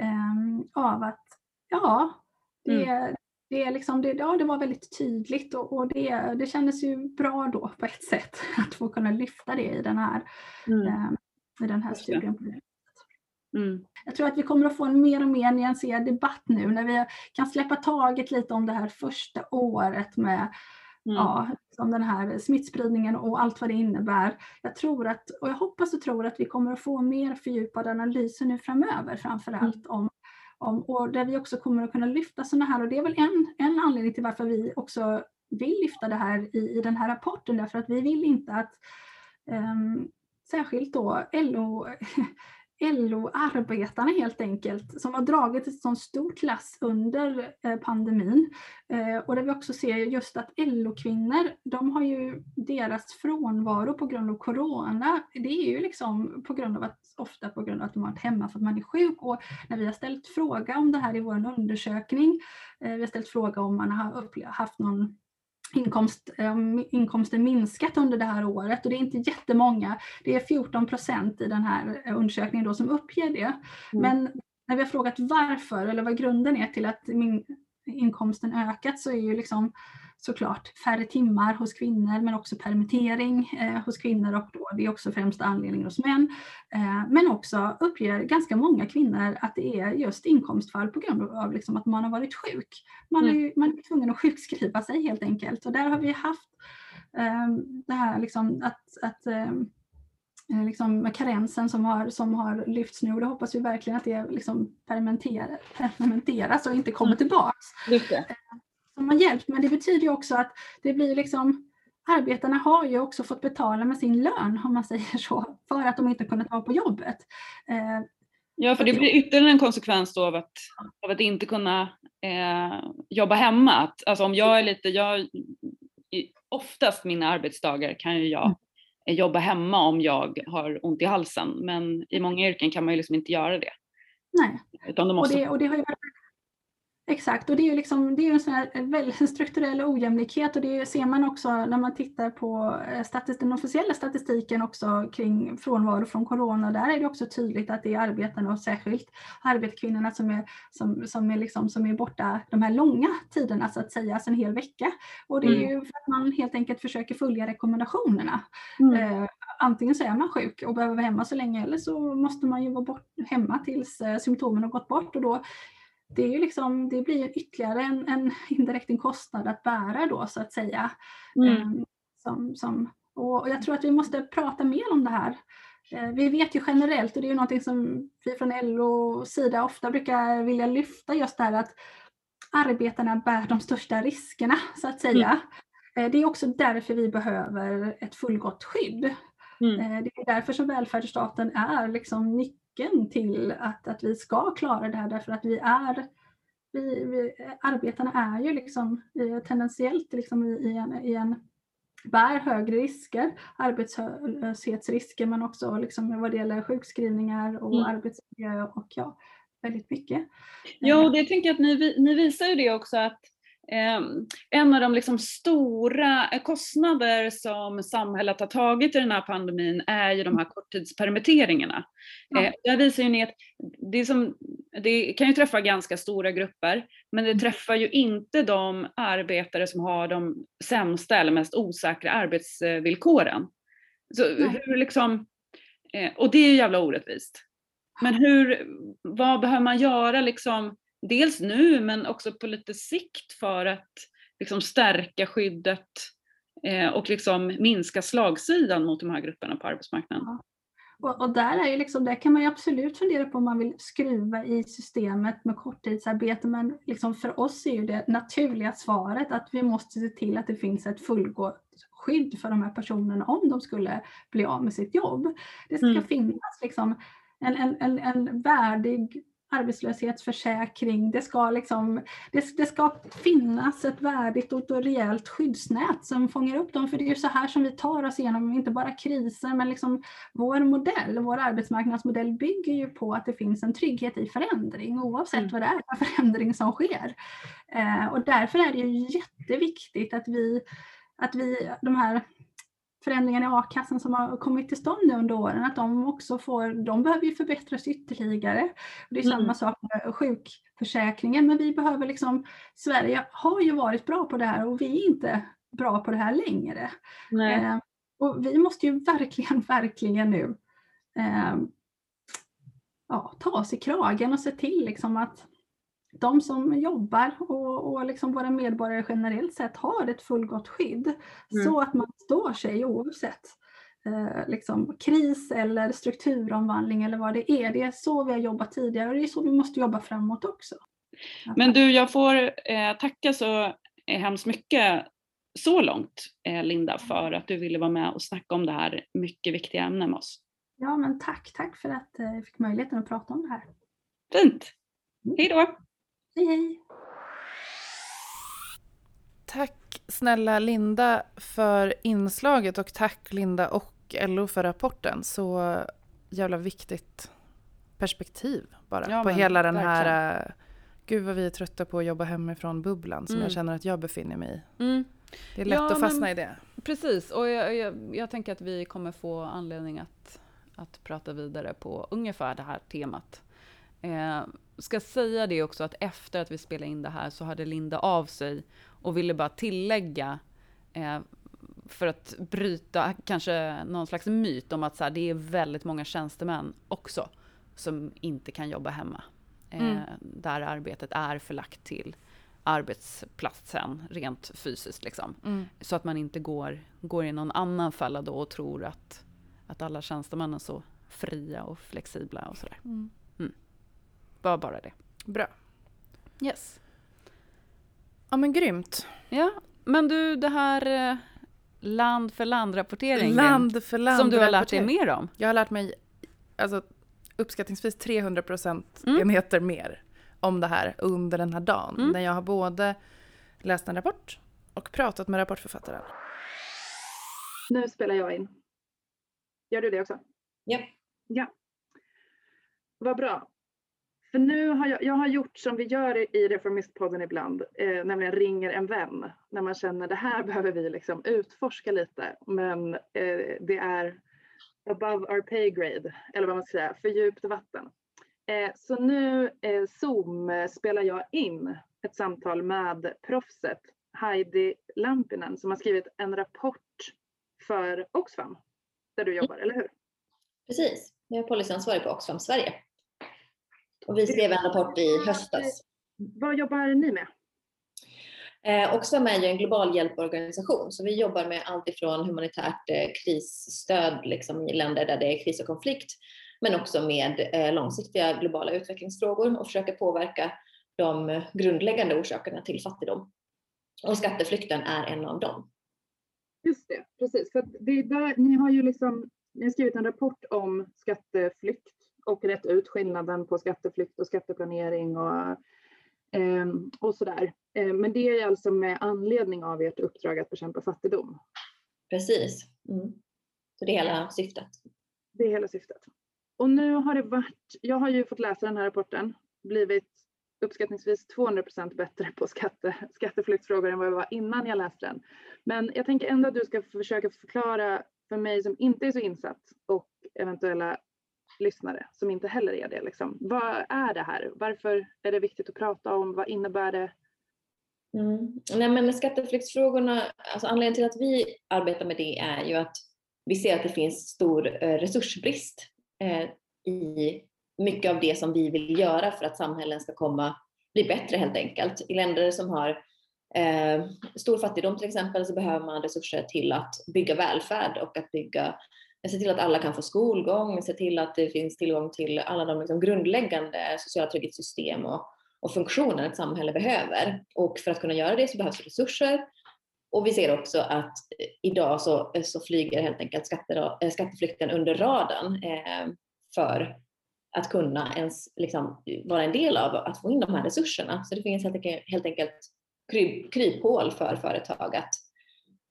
um, av att ja, det, mm. det, är liksom, det, ja, det var väldigt tydligt och, och, det, det kändes ju bra då på ett sätt att få kunna lyfta det i den här, mm. um, i den här studien. Mm. Jag tror att vi kommer att få en mer och mer nyanserad debatt nu när vi kan släppa taget lite om det här första året med mm. ja, som den här smittspridningen och allt vad det innebär. Jag tror att, och jag hoppas och tror att vi kommer att få mer fördjupade analyser nu framöver framförallt mm. om om, och där vi också kommer att kunna lyfta sådana här, och det är väl en, en anledning till varför vi också vill lyfta det här i, i den här rapporten, därför att vi vill inte att um, särskilt då LO, LO-arbetarna helt enkelt, som har dragit ett sådant stort lass under eh, pandemin. Eh, och där vi också ser just att LO-kvinnor, de har ju deras frånvaro på grund av corona, det är ju liksom på grund av att, ofta på grund av att de har varit hemma för att man är sjuk. Och när vi har ställt fråga om det här i vår undersökning, eh, vi har ställt fråga om man har haft någon inkomst, inkomsten minskat under det här året och det är inte jättemånga. Det är 14 procent i den här undersökningen då som uppger det. Mm. Men när vi har frågat varför eller vad grunden är till att min inkomsten ökat så är ju liksom såklart färre timmar hos kvinnor men också permittering eh, hos kvinnor och då, det är också främst anledningen hos män. Eh, men också uppger ganska många kvinnor att det är just inkomstfall på grund av liksom att man har varit sjuk. Man är, mm. man är tvungen att sjukskriva sig helt enkelt och där har vi haft eh, det här liksom att, att eh, liksom med karensen som har, som har lyfts nu och det hoppas vi verkligen att det liksom permanenteras och inte kommer mm. tillbaks som har hjälpt. Men det betyder ju också att det blir liksom Arbetarna har ju också fått betala med sin lön, om man säger så, för att de inte kunnat vara på jobbet. Eh, ja, för det blir ytterligare en konsekvens då av att, av att inte kunna eh, jobba hemma. Att, alltså om jag är lite, jag, oftast mina arbetsdagar kan ju jag mm. Jobba hemma om jag har ont i halsen, men i många yrken kan man ju liksom inte göra det. Nej, Utan måste... och, det, och det har ju varit Exakt, och det är ju liksom, det är en sån här väldigt strukturell ojämlikhet och det ser man också när man tittar på eh, statistik, den officiella statistiken också kring frånvaro från corona. Där är det också tydligt att det är arbetarna och särskilt arbetarkvinnorna som är, som, som är, liksom, som är borta de här långa tiderna så att säga, alltså en hel vecka. Och det är mm. ju för att man helt enkelt försöker följa rekommendationerna. Mm. Eh, antingen så är man sjuk och behöver vara hemma så länge eller så måste man ju vara bort, hemma tills eh, symptomen har gått bort och då det, är ju liksom, det blir ytterligare en, en indirekt en kostnad att bära då så att säga. Mm. Um, som, som, och jag tror att vi måste prata mer om det här. Uh, vi vet ju generellt, och det är ju någonting som vi från LO sida ofta brukar vilja lyfta, just det här att arbetarna bär de största riskerna så att säga. Mm. Det är också därför vi behöver ett fullgott skydd. Mm. Det är därför som välfärdsstaten är liksom nyckeln till att, att vi ska klara det här därför att vi är vi, vi, arbetarna är ju liksom tendensiellt liksom i, i, en, i en bär högre risker, arbetslöshetsrisker men också liksom vad det gäller sjukskrivningar och mm. arbetsmiljö och ja, väldigt mycket. Ja, och det tänker jag att ni, ni visar ju det också att en av de liksom stora kostnader som samhället har tagit i den här pandemin är ju de här korttidspermitteringarna. Ja. Eh, där visar ju ni att det, som, det kan ju träffa ganska stora grupper, men det mm. träffar ju inte de arbetare som har de sämsta eller mest osäkra arbetsvillkoren. Så hur liksom, eh, och det är ju jävla orättvist. Men hur, vad behöver man göra liksom dels nu men också på lite sikt för att liksom stärka skyddet eh, och liksom minska slagsidan mot de här grupperna på arbetsmarknaden. Ja. Och, och, där, är ju liksom, där kan man ju absolut fundera på om man vill skruva i systemet med korttidsarbete men liksom för oss är ju det naturliga svaret att vi måste se till att det finns ett fullgott skydd för de här personerna om de skulle bli av med sitt jobb. Det ska mm. finnas liksom en, en, en, en värdig arbetslöshetsförsäkring, det ska, liksom, det, det, ska finnas ett värdigt och rejält skyddsnät som fångar upp dem. För det är så här som vi tar oss igenom, inte bara kriser, men liksom vår modell, vår arbetsmarknadsmodell bygger ju på att det finns en trygghet i förändring oavsett mm. vad det är för förändring som sker. Eh, och därför är det ju jätteviktigt att vi, att vi de här förändringarna i a-kassan som har kommit till stånd nu under åren, att de också får, de behöver ju förbättras ytterligare. Det är mm. samma sak med sjukförsäkringen, men vi behöver liksom, Sverige har ju varit bra på det här och vi är inte bra på det här längre. Eh, och vi måste ju verkligen, verkligen nu eh, ja, ta oss i kragen och se till liksom att de som jobbar och, och liksom våra medborgare generellt sett har ett fullgott skydd mm. så att man står sig oavsett eh, liksom, kris eller strukturomvandling eller vad det är. Det är så vi har jobbat tidigare och det är så vi måste jobba framåt också. Men du, jag får eh, tacka så hemskt mycket så långt eh, Linda för att du ville vara med och snacka om det här mycket viktiga ämnet med oss. Ja men tack, tack för att eh, jag fick möjligheten att prata om det här. Fint! Mm. Hej då! Hej hej! Tack snälla Linda för inslaget och tack Linda och LO för rapporten. Så jävla viktigt perspektiv bara ja, på hela den verkligen. här uh, gud vad vi är trötta på att jobba hemifrån bubblan som mm. jag känner att jag befinner mig i. Mm. Det är lätt ja, att fastna men, i det. Precis, och jag, jag, jag, tänker att vi kommer få anledning att, att prata vidare på ungefär det här temat. Eh, ska säga det också att efter att vi spelade in det här så hade Linda av sig och ville bara tillägga eh, för att bryta kanske någon slags myt om att så här, det är väldigt många tjänstemän också som inte kan jobba hemma. Eh, mm. Där arbetet är förlagt till arbetsplatsen rent fysiskt. Liksom. Mm. Så att man inte går, går i någon annan fälla då och tror att, att alla tjänstemän är så fria och flexibla och sådär. Mm var bara det. Bra. Yes. Ja men grymt. Ja, men du det här eh, land för land-rapporteringen. Land för land Som du har lärt dig mer om. Jag har lärt mig alltså, uppskattningsvis 300 procentenheter mm. mer om det här under den här dagen. Mm. När jag har både läst en rapport och pratat med rapportförfattaren. Nu spelar jag in. Gör du det också? Ja. Ja. Vad bra. För nu har jag, jag har gjort som vi gör i Reformistpodden ibland, eh, nämligen ringer en vän. När man känner det här behöver vi liksom utforska lite, men eh, det är above our pay grade, eller vad man ska säga, för djupt vatten. Eh, så nu eh, Zoom spelar jag in ett samtal med proffset Heidi Lampinen som har skrivit en rapport för Oxfam, där du jobbar, eller hur? Precis, jag är policyansvarig på Oxfam Sverige. Och vi skrev en rapport i höstas. Vad jobbar ni med? Eh, Oxfam är ju en global hjälporganisation så vi jobbar med allt ifrån humanitärt eh, krisstöd liksom, i länder där det är kris och konflikt men också med eh, långsiktiga globala utvecklingsfrågor och försöker påverka de grundläggande orsakerna till fattigdom. Och skatteflykten är en av dem. Just det, precis. För det är där, ni har ju liksom, ni har skrivit en rapport om skatteflykt och rätt ut skillnaden på skatteflykt och skatteplanering och, eh, och sådär. Eh, men det är alltså med anledning av ert uppdrag att bekämpa fattigdom. Precis. Mm. Så det är hela syftet. Det är hela syftet. Och nu har det varit, jag har ju fått läsa den här rapporten, blivit uppskattningsvis 200% bättre på skatte, skatteflyktsfrågor än vad jag var innan jag läste den. Men jag tänker ändå att du ska försöka förklara för mig som inte är så insatt och eventuella lyssnare som inte heller är det. Liksom. Vad är det här? Varför är det viktigt att prata om? Vad innebär det? Mm. Nej, men skatteflyktsfrågorna, alltså anledningen till att vi arbetar med det är ju att vi ser att det finns stor eh, resursbrist eh, i mycket av det som vi vill göra för att samhällen ska komma bli bättre helt enkelt. I länder som har eh, stor fattigdom till exempel så behöver man resurser till att bygga välfärd och att bygga se till att alla kan få skolgång, se till att det finns tillgång till alla de liksom grundläggande sociala trygghetssystem och, och funktioner ett samhälle behöver. Och för att kunna göra det så behövs resurser. Och vi ser också att idag så, så flyger helt enkelt skatter, eh, skatteflykten under radarn eh, för att kunna ens liksom, vara en del av att få in de här resurserna. Så det finns helt enkelt, helt enkelt kryp, kryphål för företag att,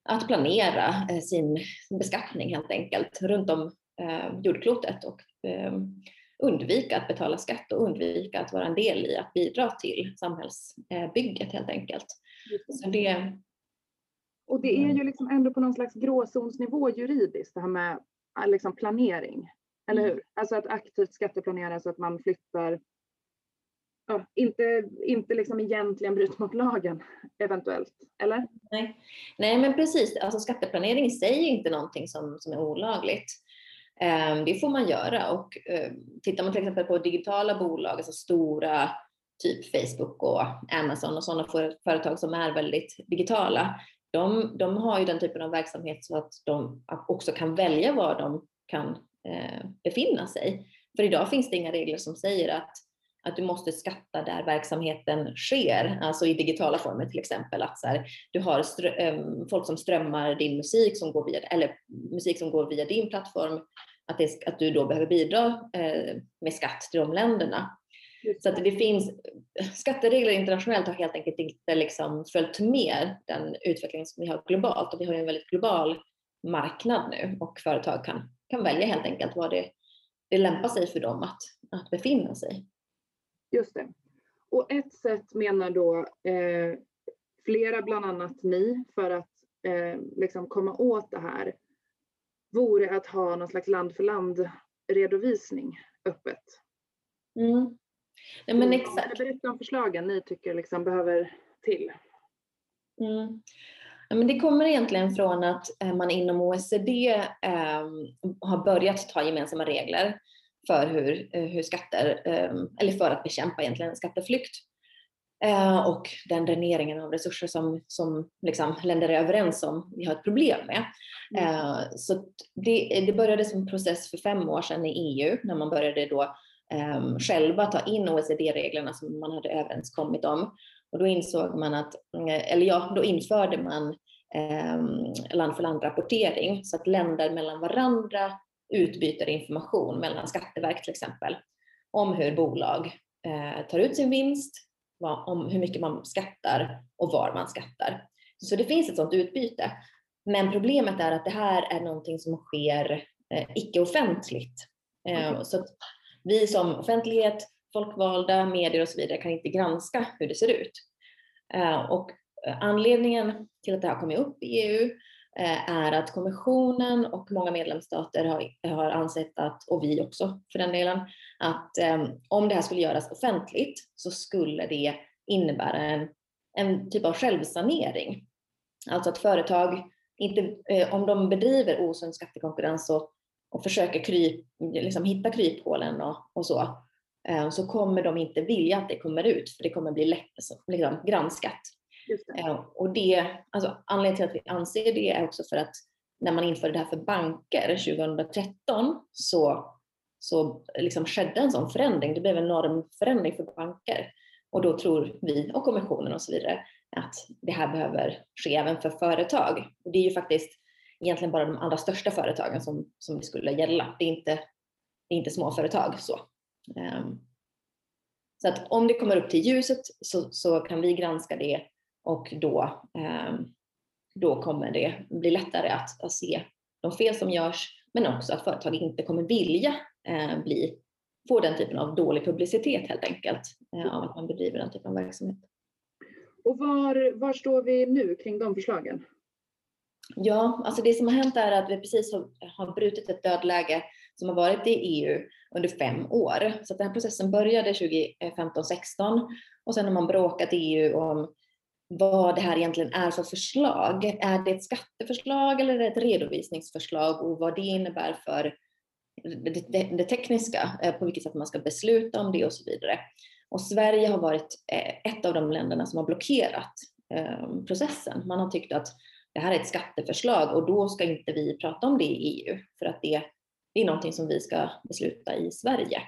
att planera eh, sin beskattning helt enkelt runt om eh, jordklotet och eh, undvika att betala skatt och undvika att vara en del i att bidra till samhällsbygget helt enkelt. Så det, och det är ju liksom ändå på någon slags gråzonsnivå juridiskt det här med liksom planering. Eller mm. hur? Alltså att aktivt skatteplanera så att man flyttar, ja, inte, inte liksom egentligen bryter mot lagen eventuellt, eller? Nej, Nej men precis. Alltså skatteplanering i sig är inte någonting som, som är olagligt. Ehm, det får man göra och ehm, tittar man till exempel på digitala bolag, alltså stora typ Facebook och Amazon och sådana företag som är väldigt digitala, de, de har ju den typen av verksamhet så att de också kan välja var de kan eh, befinna sig. För idag finns det inga regler som säger att, att du måste skatta där verksamheten sker, alltså i digitala former till exempel. Att så här, du har um, folk som strömmar din musik som går via, eller musik som går via din plattform, att, det, att du då behöver bidra eh, med skatt till de länderna. Så att det finns, skatteregler internationellt har helt enkelt inte liksom följt med den utveckling som vi har globalt och vi har en väldigt global marknad nu och företag kan, kan välja helt enkelt var det, det lämpar sig för dem att, att befinna sig. Just det. Och ett sätt menar då eh, flera, bland annat ni, för att eh, liksom komma åt det här vore att ha någon slags land för land redovisning öppet. Mm. Nej, men exakt. Berätta om förslagen ni tycker liksom behöver till. Mm. Ja, men det kommer egentligen från att eh, man inom OECD eh, har börjat ta gemensamma regler för hur, eh, hur skatter, eh, eller för att bekämpa egentligen skatteflykt eh, och den dräneringen av resurser som, som liksom länder är överens om vi har ett problem med. Mm. Eh, så det, det började som en process för fem år sedan i EU när man började då um, själva ta in OECD-reglerna som man hade överenskommit om. Och då insåg man att, eller ja, då införde man um, land för land-rapportering så att länder mellan varandra utbyter information mellan Skatteverket till exempel om hur bolag eh, tar ut sin vinst, om hur mycket man skattar och var man skattar. Så det finns ett sådant utbyte. Men problemet är att det här är någonting som sker eh, icke-offentligt. Eh, så vi som offentlighet, folkvalda, medier och så vidare kan inte granska hur det ser ut. Och anledningen till att det har kommit upp i EU Eh, är att kommissionen och många medlemsstater har, har ansett att, och vi också för den delen, att ehm, om det här skulle göras offentligt så skulle det innebära en, en typ av självsanering. Alltså att företag, inte, eh, om de bedriver osund skattekonkurrens och, och försöker kryp, liksom hitta kryphålen och, och så, eh, så kommer de inte vilja att det kommer ut för det kommer bli lätt, liksom, granskat. Det. Eh, och det, alltså, anledningen till att vi anser det är också för att när man införde det här för banker 2013 så, så liksom skedde en sån förändring. Det blev en normförändring för banker och då tror vi och kommissionen och så vidare att det här behöver ske även för företag. Och det är ju faktiskt egentligen bara de allra största företagen som, som det skulle gälla. Det är inte, det är inte småföretag. Så. Um, så att om det kommer upp till ljuset så, så kan vi granska det och då, um, då kommer det bli lättare att, att, se de fel som görs men också att företag inte kommer vilja uh, bli, få den typen av dålig publicitet helt enkelt uh, av att man bedriver den typen av verksamhet. Och var, var står vi nu kring de förslagen? Ja, alltså det som har hänt är att vi precis har, har brutit ett dödläge som har varit i EU under fem år. Så den här processen började 2015-16 och sen har man bråkat i EU om vad det här egentligen är för förslag. Är det ett skatteförslag eller ett redovisningsförslag och vad det innebär för det, det, det tekniska, eh, på vilket sätt man ska besluta om det och så vidare. Och Sverige har varit eh, ett av de länderna som har blockerat ehm, processen. Man har tyckt att det här är ett skatteförslag och då ska inte vi prata om det i EU för att det, det är någonting som vi ska besluta i Sverige.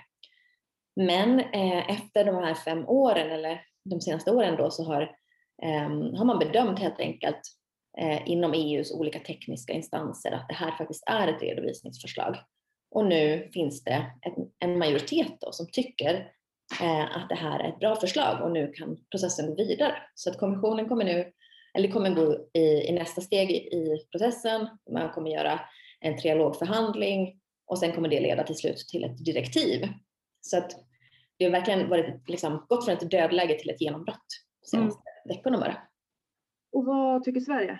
Men eh, efter de här fem åren eller de senaste åren då så har, Ehm, har man bedömt helt enkelt eh, inom EUs olika tekniska instanser att det här faktiskt är ett redovisningsförslag. Och nu finns det en majoritet då som tycker eh, att det här är ett bra förslag och nu kan processen gå vidare. Så att kommissionen kommer nu, eller kommer gå i, i nästa steg i processen. Man kommer göra en trialogförhandling och sen kommer det leda till slut till ett direktiv. Så att det har verkligen varit, liksom, gått från ett dödläge till ett genombrott de senaste. Mm veckorna bara. Och vad tycker Sverige?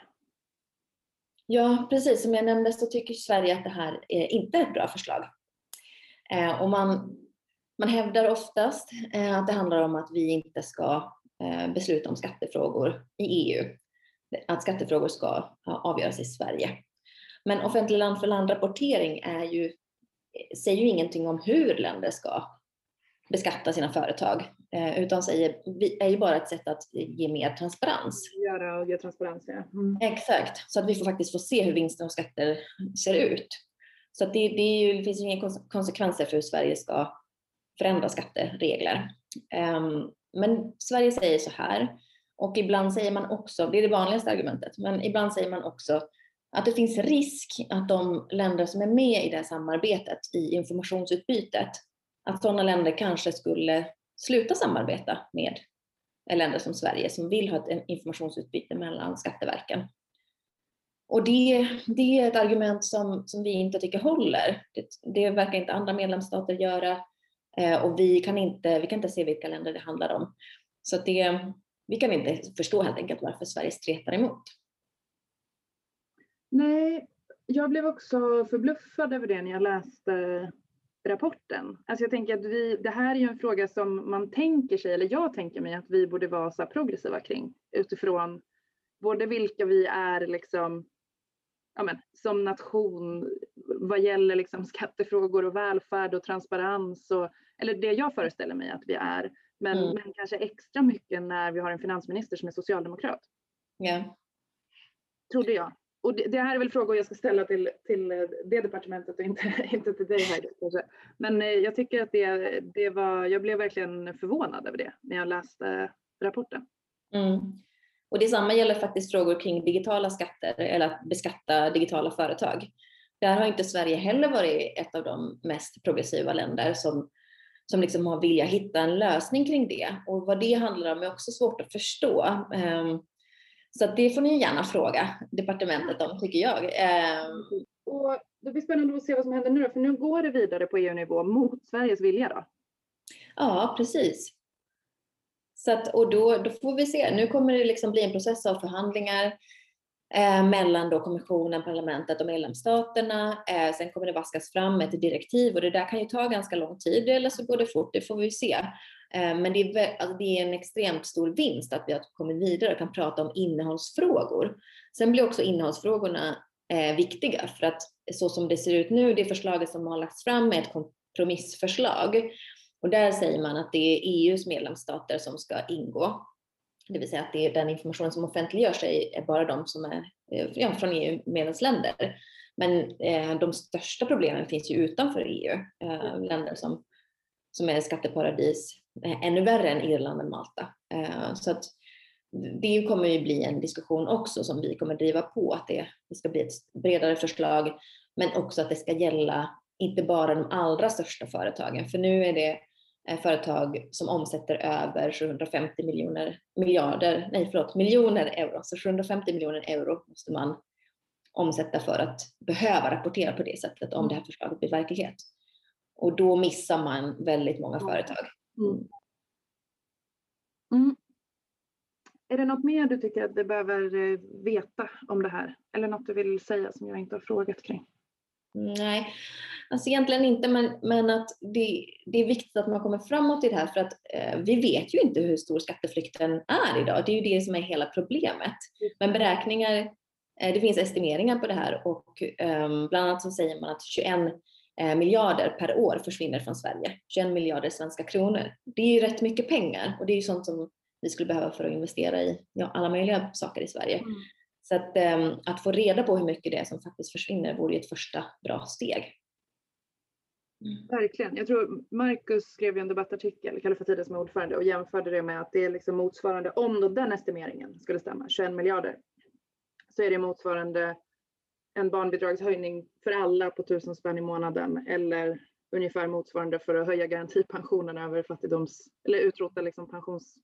Ja, precis som jag nämnde så tycker Sverige att det här är inte är ett bra förslag. Eh, och man, man hävdar oftast eh, att det handlar om att vi inte ska eh, besluta om skattefrågor i EU. Att skattefrågor ska avgöras i Sverige. Men offentlig land för land-rapportering ju, säger ju ingenting om hur länder ska beskatta sina företag, utan säger, är ju bara ett sätt att ge mer transparens. Göra och ge transparens, ja. Mm. Exakt, så att vi får faktiskt få se hur vinster och skatter ser ut. Så att det, det, ju, det finns ju inga konsekvenser för hur Sverige ska förändra skatteregler. Um, men Sverige säger så här, och ibland säger man också, det är det vanligaste argumentet, men ibland säger man också att det finns risk att de länder som är med i det här samarbetet i informationsutbytet, att sådana länder kanske skulle sluta samarbeta med länder som Sverige som vill ha ett informationsutbyte mellan skatteverken. Och det, det är ett argument som, som vi inte tycker håller. Det, det verkar inte andra medlemsstater göra eh, och vi kan, inte, vi kan inte se vilka länder det handlar om. Så det, vi kan inte förstå helt enkelt varför Sverige stretar emot. Nej, jag blev också förbluffad över det när jag läste rapporten. Alltså jag tänker att vi, det här är ju en fråga som man tänker sig, eller jag tänker mig att vi borde vara så progressiva kring utifrån både vilka vi är liksom, ja men, som nation vad gäller liksom skattefrågor och välfärd och transparens och, eller det jag föreställer mig att vi är, men, mm. men kanske extra mycket när vi har en finansminister som är socialdemokrat. Ja. Yeah. Trodde jag och det, det, här är väl frågor jag ska ställa till, till eh, det departementet och inte, inte till dig här kanske. Men eh, jag tycker att det, det var, jag blev verkligen förvånad över det när jag läste rapporten. Mm. Och detsamma gäller faktiskt frågor kring digitala skatter eller att beskatta digitala företag. Där har inte Sverige heller varit ett av de mest progressiva länder som, som liksom har vilja hitta en lösning kring det. Och vad det handlar om är också svårt att förstå. Ehm, så det får ni gärna fråga departementet om tycker jag. Ehm, och det blir spännande att se vad som händer nu för nu går det vidare på EU-nivå mot Sveriges vilja då? Ja, precis. Så att, och då, då får vi se. Nu kommer det liksom bli en process av förhandlingar eh, mellan då kommissionen, parlamentet och medlemsstaterna. Eh, sen kommer det vaskas fram ett direktiv och det där kan ju ta ganska lång tid eller så går det fort, det får vi se. Eh, men det är, alltså det är en extremt stor vinst att vi har kommit vidare och kan prata om innehållsfrågor. Sen blir också innehållsfrågorna eh, viktiga för att så som det ser ut nu, det förslaget som har lagts fram är ett kompromissförslag och där säger man att det är EUs medlemsstater som ska ingå. Det vill säga att det är den information som offentliggörs är bara de som är eh, ja, från EU-medlemsländer. Men eh, de största problemen finns ju utanför EU, eh, länder som, som är skatteparadis Eh, ännu värre än Irland och Malta. Eh, så att det kommer ju bli en diskussion också som vi kommer driva på, att det, det ska bli ett bredare förslag, men också att det ska gälla inte bara de allra största företagen, för nu är det företag som omsätter över 750 miljoner, miljarder, nej förlåt, miljoner euro. Så 750 miljoner euro måste man omsätta för att behöva rapportera på det sättet om det här förslaget blir verklighet. Och då missar man väldigt många företag. Mm. mm. Är det något mer du tycker att vi behöver eh, veta om det här? Eller något du vill säga som jag inte har frågat kring? Nej, alltså egentligen inte, men, men att det, det är viktigt att man kommer framåt i det här för att eh, vi vet ju inte hur stor skatteflykten är idag. Det är ju det som är hela problemet. Men beräkningar, eh, det finns estimeringar på det här och eh, bland annat så säger man att 21 Eh, miljarder per år försvinner från Sverige. 21 miljarder svenska kronor. Det är ju rätt mycket pengar och det är ju sånt som vi skulle behöva för att investera i ja, alla möjliga saker i Sverige. Mm. Så att, um, att få reda på hur mycket det är som faktiskt försvinner vore ett första bra steg. Mm. Verkligen. Jag tror Marcus skrev en debattartikel, Kallifatides som är ordförande, och jämförde det med att det är liksom motsvarande, om då den estimeringen skulle stämma, 21 miljarder, så är det motsvarande en barnbidragshöjning för alla på tusen spänn i månaden eller ungefär motsvarande för att höja garantipensionen över fattigdoms eller utrota liksom pensions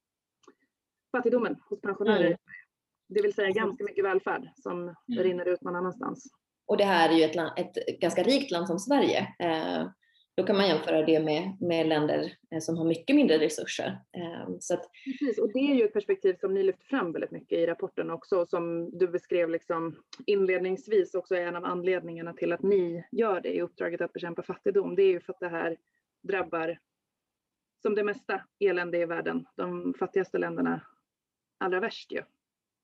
fattigdomen hos pensionärer. Mm. Det vill säga ganska mycket välfärd som mm. rinner ut någon annanstans. Och det här är ju ett, land, ett ganska rikt land som Sverige. Eh, då kan man jämföra det med, med länder eh, som har mycket mindre resurser. Eh, så att... Precis, och det är ju ett perspektiv som ni lyfter fram väldigt mycket i rapporten också, som du beskrev liksom inledningsvis också är en av anledningarna till att ni gör det i uppdraget att bekämpa fattigdom. Det är ju för att det här drabbar, som det mesta elände i världen, de fattigaste länderna allra värst ju.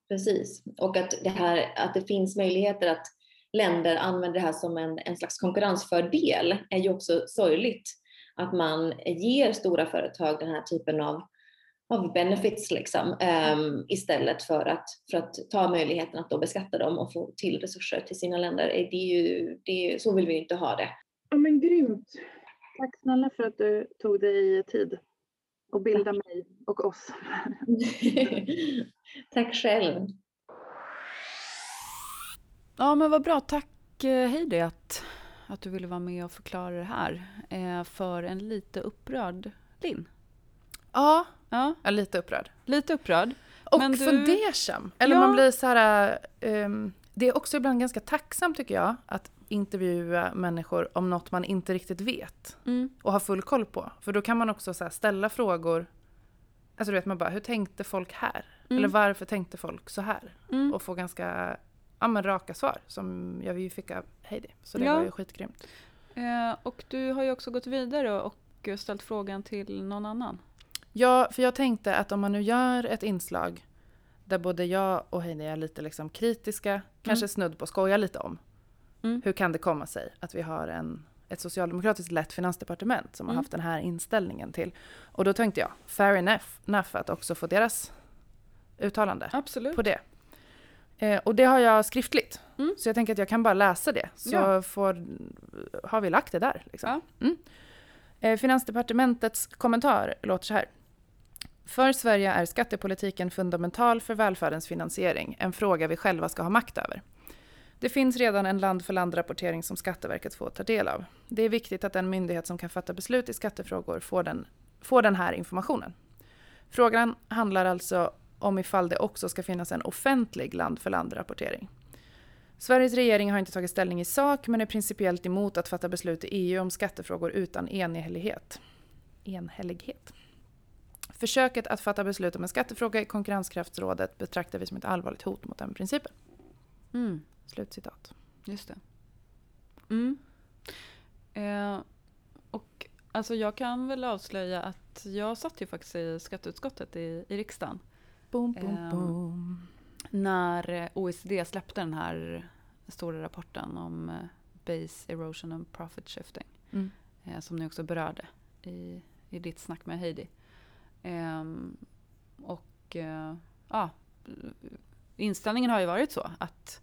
Precis, och att det, här, att det finns möjligheter att länder använder det här som en, en slags konkurrensfördel är ju också sorgligt. Att man ger stora företag den här typen av, av benefits liksom, um, istället för att, för att ta möjligheten att då beskatta dem och få till resurser till sina länder. Det är ju, det är, så vill vi inte ha det. Ja men grymt. Tack snälla för att du tog dig tid och bilda mig och oss. Tack själv. Ja men vad bra. Tack eh, Heidi att, att du ville vara med och förklara det här eh, för en lite upprörd Linn. Ja, ja. Är lite upprörd. Lite upprörd. Och men du... fundersam. Eller ja. man blir så här... Um, det är också ibland ganska tacksamt tycker jag att intervjua människor om något man inte riktigt vet mm. och har full koll på. För då kan man också så ställa frågor. Alltså du vet man bara, hur tänkte folk här? Mm. Eller varför tänkte folk så här? Mm. Och få ganska ja, men raka svar som jag fick av Heidi. Så det ja. var ju skitgrymt. Eh, och du har ju också gått vidare och ställt frågan till någon annan. Ja, för jag tänkte att om man nu gör ett inslag där både jag och Heidi är lite liksom kritiska, mm. kanske snudd på skoja lite om. Mm. Hur kan det komma sig att vi har en, ett socialdemokratiskt lett finansdepartement som mm. har haft den här inställningen till. Och då tänkte jag, fair enough, enough att också få deras uttalande Absolut. på det. Eh, och det har jag skriftligt. Mm. Så jag tänker att jag kan bara läsa det. Så ja. får, har vi lagt det där. Liksom. Ja. Mm. Eh, Finansdepartementets kommentar låter så här. För Sverige är skattepolitiken fundamental för välfärdens finansiering, en fråga vi själva ska ha makt över. Det finns redan en land-för-land-rapportering som Skatteverket får ta del av. Det är viktigt att den myndighet som kan fatta beslut i skattefrågor får den, får den här informationen. Frågan handlar alltså om ifall det också ska finnas en offentlig land-för-land-rapportering. Sveriges regering har inte tagit ställning i sak men är principiellt emot att fatta beslut i EU om skattefrågor utan enhällighet. enhällighet. Försöket att fatta beslut om en skattefråga i konkurrenskraftsrådet betraktar vi som ett allvarligt hot mot den principen. Mm. Slutcitat. Just det. Mm. Eh, och alltså jag kan väl avslöja att jag satt ju faktiskt i skatteutskottet i, i riksdagen Boom, boom, eh, boom. När OECD släppte den här stora rapporten om eh, base erosion and profit shifting. Mm. Eh, som ni också berörde i, i ditt snack med Heidi. Ehm, och eh, ja, inställningen har ju varit så att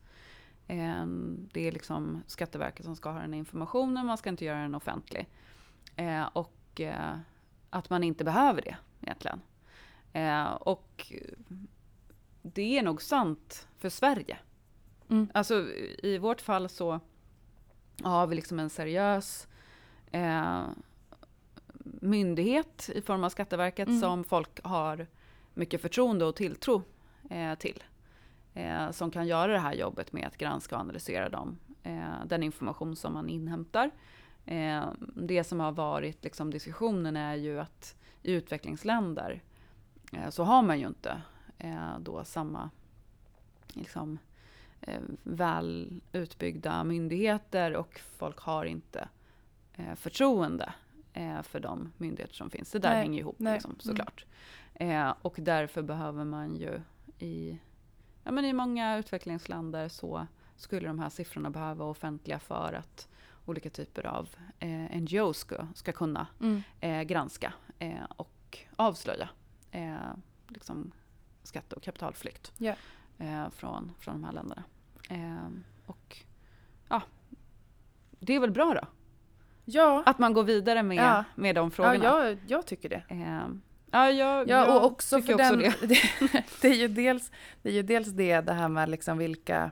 ehm, det är liksom Skatteverket som ska ha den informationen, man ska inte göra den offentlig. Eh, och eh, att man inte behöver det egentligen. Eh, och det är nog sant för Sverige. Mm. Alltså i vårt fall så har vi liksom en seriös eh, myndighet i form av Skatteverket mm. som folk har mycket förtroende och tilltro eh, till. Eh, som kan göra det här jobbet med att granska och analysera dem, eh, den information som man inhämtar. Eh, det som har varit liksom, diskussionen är ju att i utvecklingsländer så har man ju inte eh, då samma liksom, eh, väl utbyggda myndigheter och folk har inte förtroende för de myndigheter som finns. Det där nej, hänger ihop liksom, mm. såklart. Mm. och därför behöver man ju i, ja, men i många utvecklingsländer så skulle de här siffrorna behöva vara offentliga för att olika typer av eh, NGOs ska, ska kunna mm. eh, granska eh, och avslöja eh, liksom skatte och kapitalflykt yeah. eh, från, från de här länderna. Eh, och ja, det är väl bra då? Ja. Att man går vidare med, ja. med de frågorna. Ja, jag, jag tycker det. Eh, ja, jag, ja, och också för den, det. det, är ju dels, det är ju dels det, det här med liksom vilka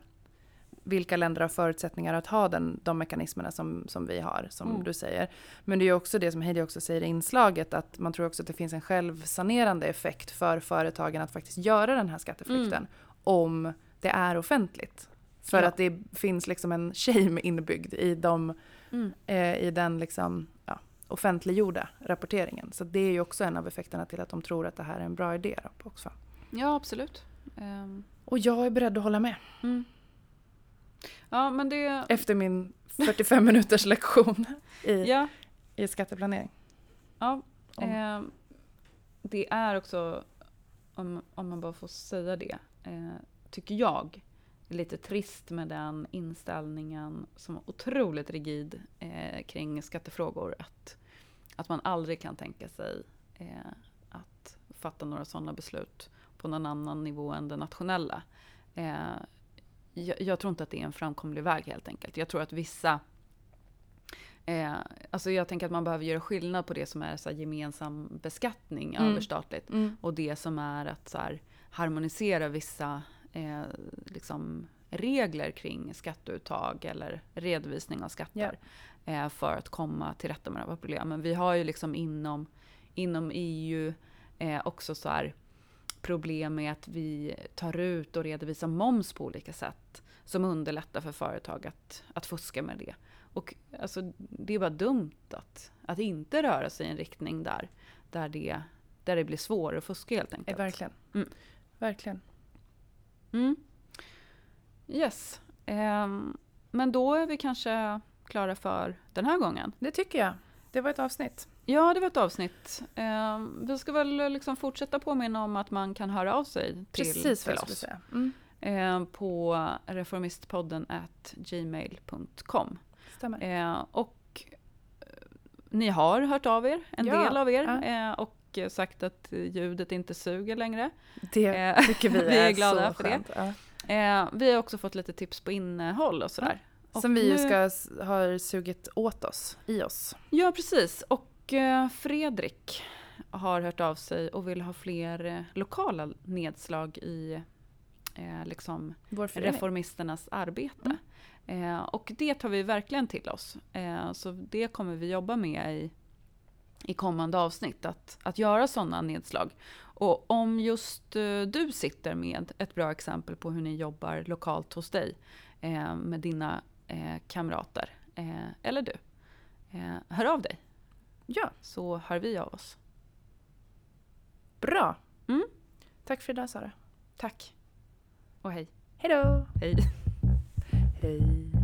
vilka länder har förutsättningar att ha den, de mekanismerna som, som vi har, som Mm. du säger. Men det är ju också det som Heidi också säger i inslaget, att man tror också att det finns en självsanerande effekt för företagen att faktiskt göra den här skatteflykten, om det är offentligt. För Ja. att det finns liksom en shame inbyggd i, de, Mm. eh, i den liksom, ja, offentliggjorda rapporteringen. Så det är ju också en av effekterna till att de tror att det här är en bra idé. Då, också. Ja, absolut. Ehm, Och jag är beredd att hålla med. mm. Ja, men det... Efter min 45 minuters lektion i, Ja, i skatteplanering. ja. Ehm, det är också, om, om man bara får säga det, eh, tycker jag, lite trist med den inställningen som är otroligt rigid eh, kring skattefrågor. Att, att man aldrig kan tänka sig eh, att fatta några sådana beslut på någon annan nivå än den nationella. Eh, jag, jag tror inte att det är en framkomlig väg helt enkelt. Jag tror att vissa Eh, alltså jag tänker att man behöver göra skillnad på det som är så gemensam beskattning Mm. överstatligt och det som är att så här, harmonisera vissa eh, liksom, regler kring skatteuttag eller redovisning av skatter eh, för att komma till rätta med de här problemen. Vi har ju liksom inom, inom EU eh, också så här problem med att vi tar ut och redovisar moms på olika sätt som underlättar för företag att, att fuska med det. Och alltså, det är bara dumt att, att inte röra sig i en riktning där, där, det, där det blir svårare att fuska helt enkelt. verkligen. Mm. Verkligen. Mm. Yes. Ehm, men då är vi kanske klara för den här gången. Det tycker jag. Det var ett avsnitt. Ja, det var ett avsnitt. Ehm, vi ska väl liksom fortsätta påminna om att man kan höra av sig till, Precis till oss. Mm. ehm, på reformistpodden at gmail.com. Stämmer. Eh, och eh, ni har hört av er, en Ja, del av er, ja. eh, och sagt att ljudet inte suger längre. Det Eh, tycker vi, vi är är glada för det. skönt. Ja. Eh, vi har också fått lite tips på innehåll och sådär. Och Som vi nu- ska har sugit åt oss, i oss. Ja, precis. Och eh, Fredrik har hört av sig och vill ha fler eh, lokala nedslag i eh, liksom reformisternas arbete. Eh, och det tar vi verkligen till oss. Eh, så det kommer vi jobba med i, i kommande avsnitt, att, att göra sådana nedslag. Och om just eh, du sitter med ett bra exempel på hur ni jobbar lokalt hos dig med dina kamrater, eller du, hör av dig Ja, så hör vi av oss. bra. Mm. Tack för idag Sara. Tack och hej. Hej då! Hej. Hej.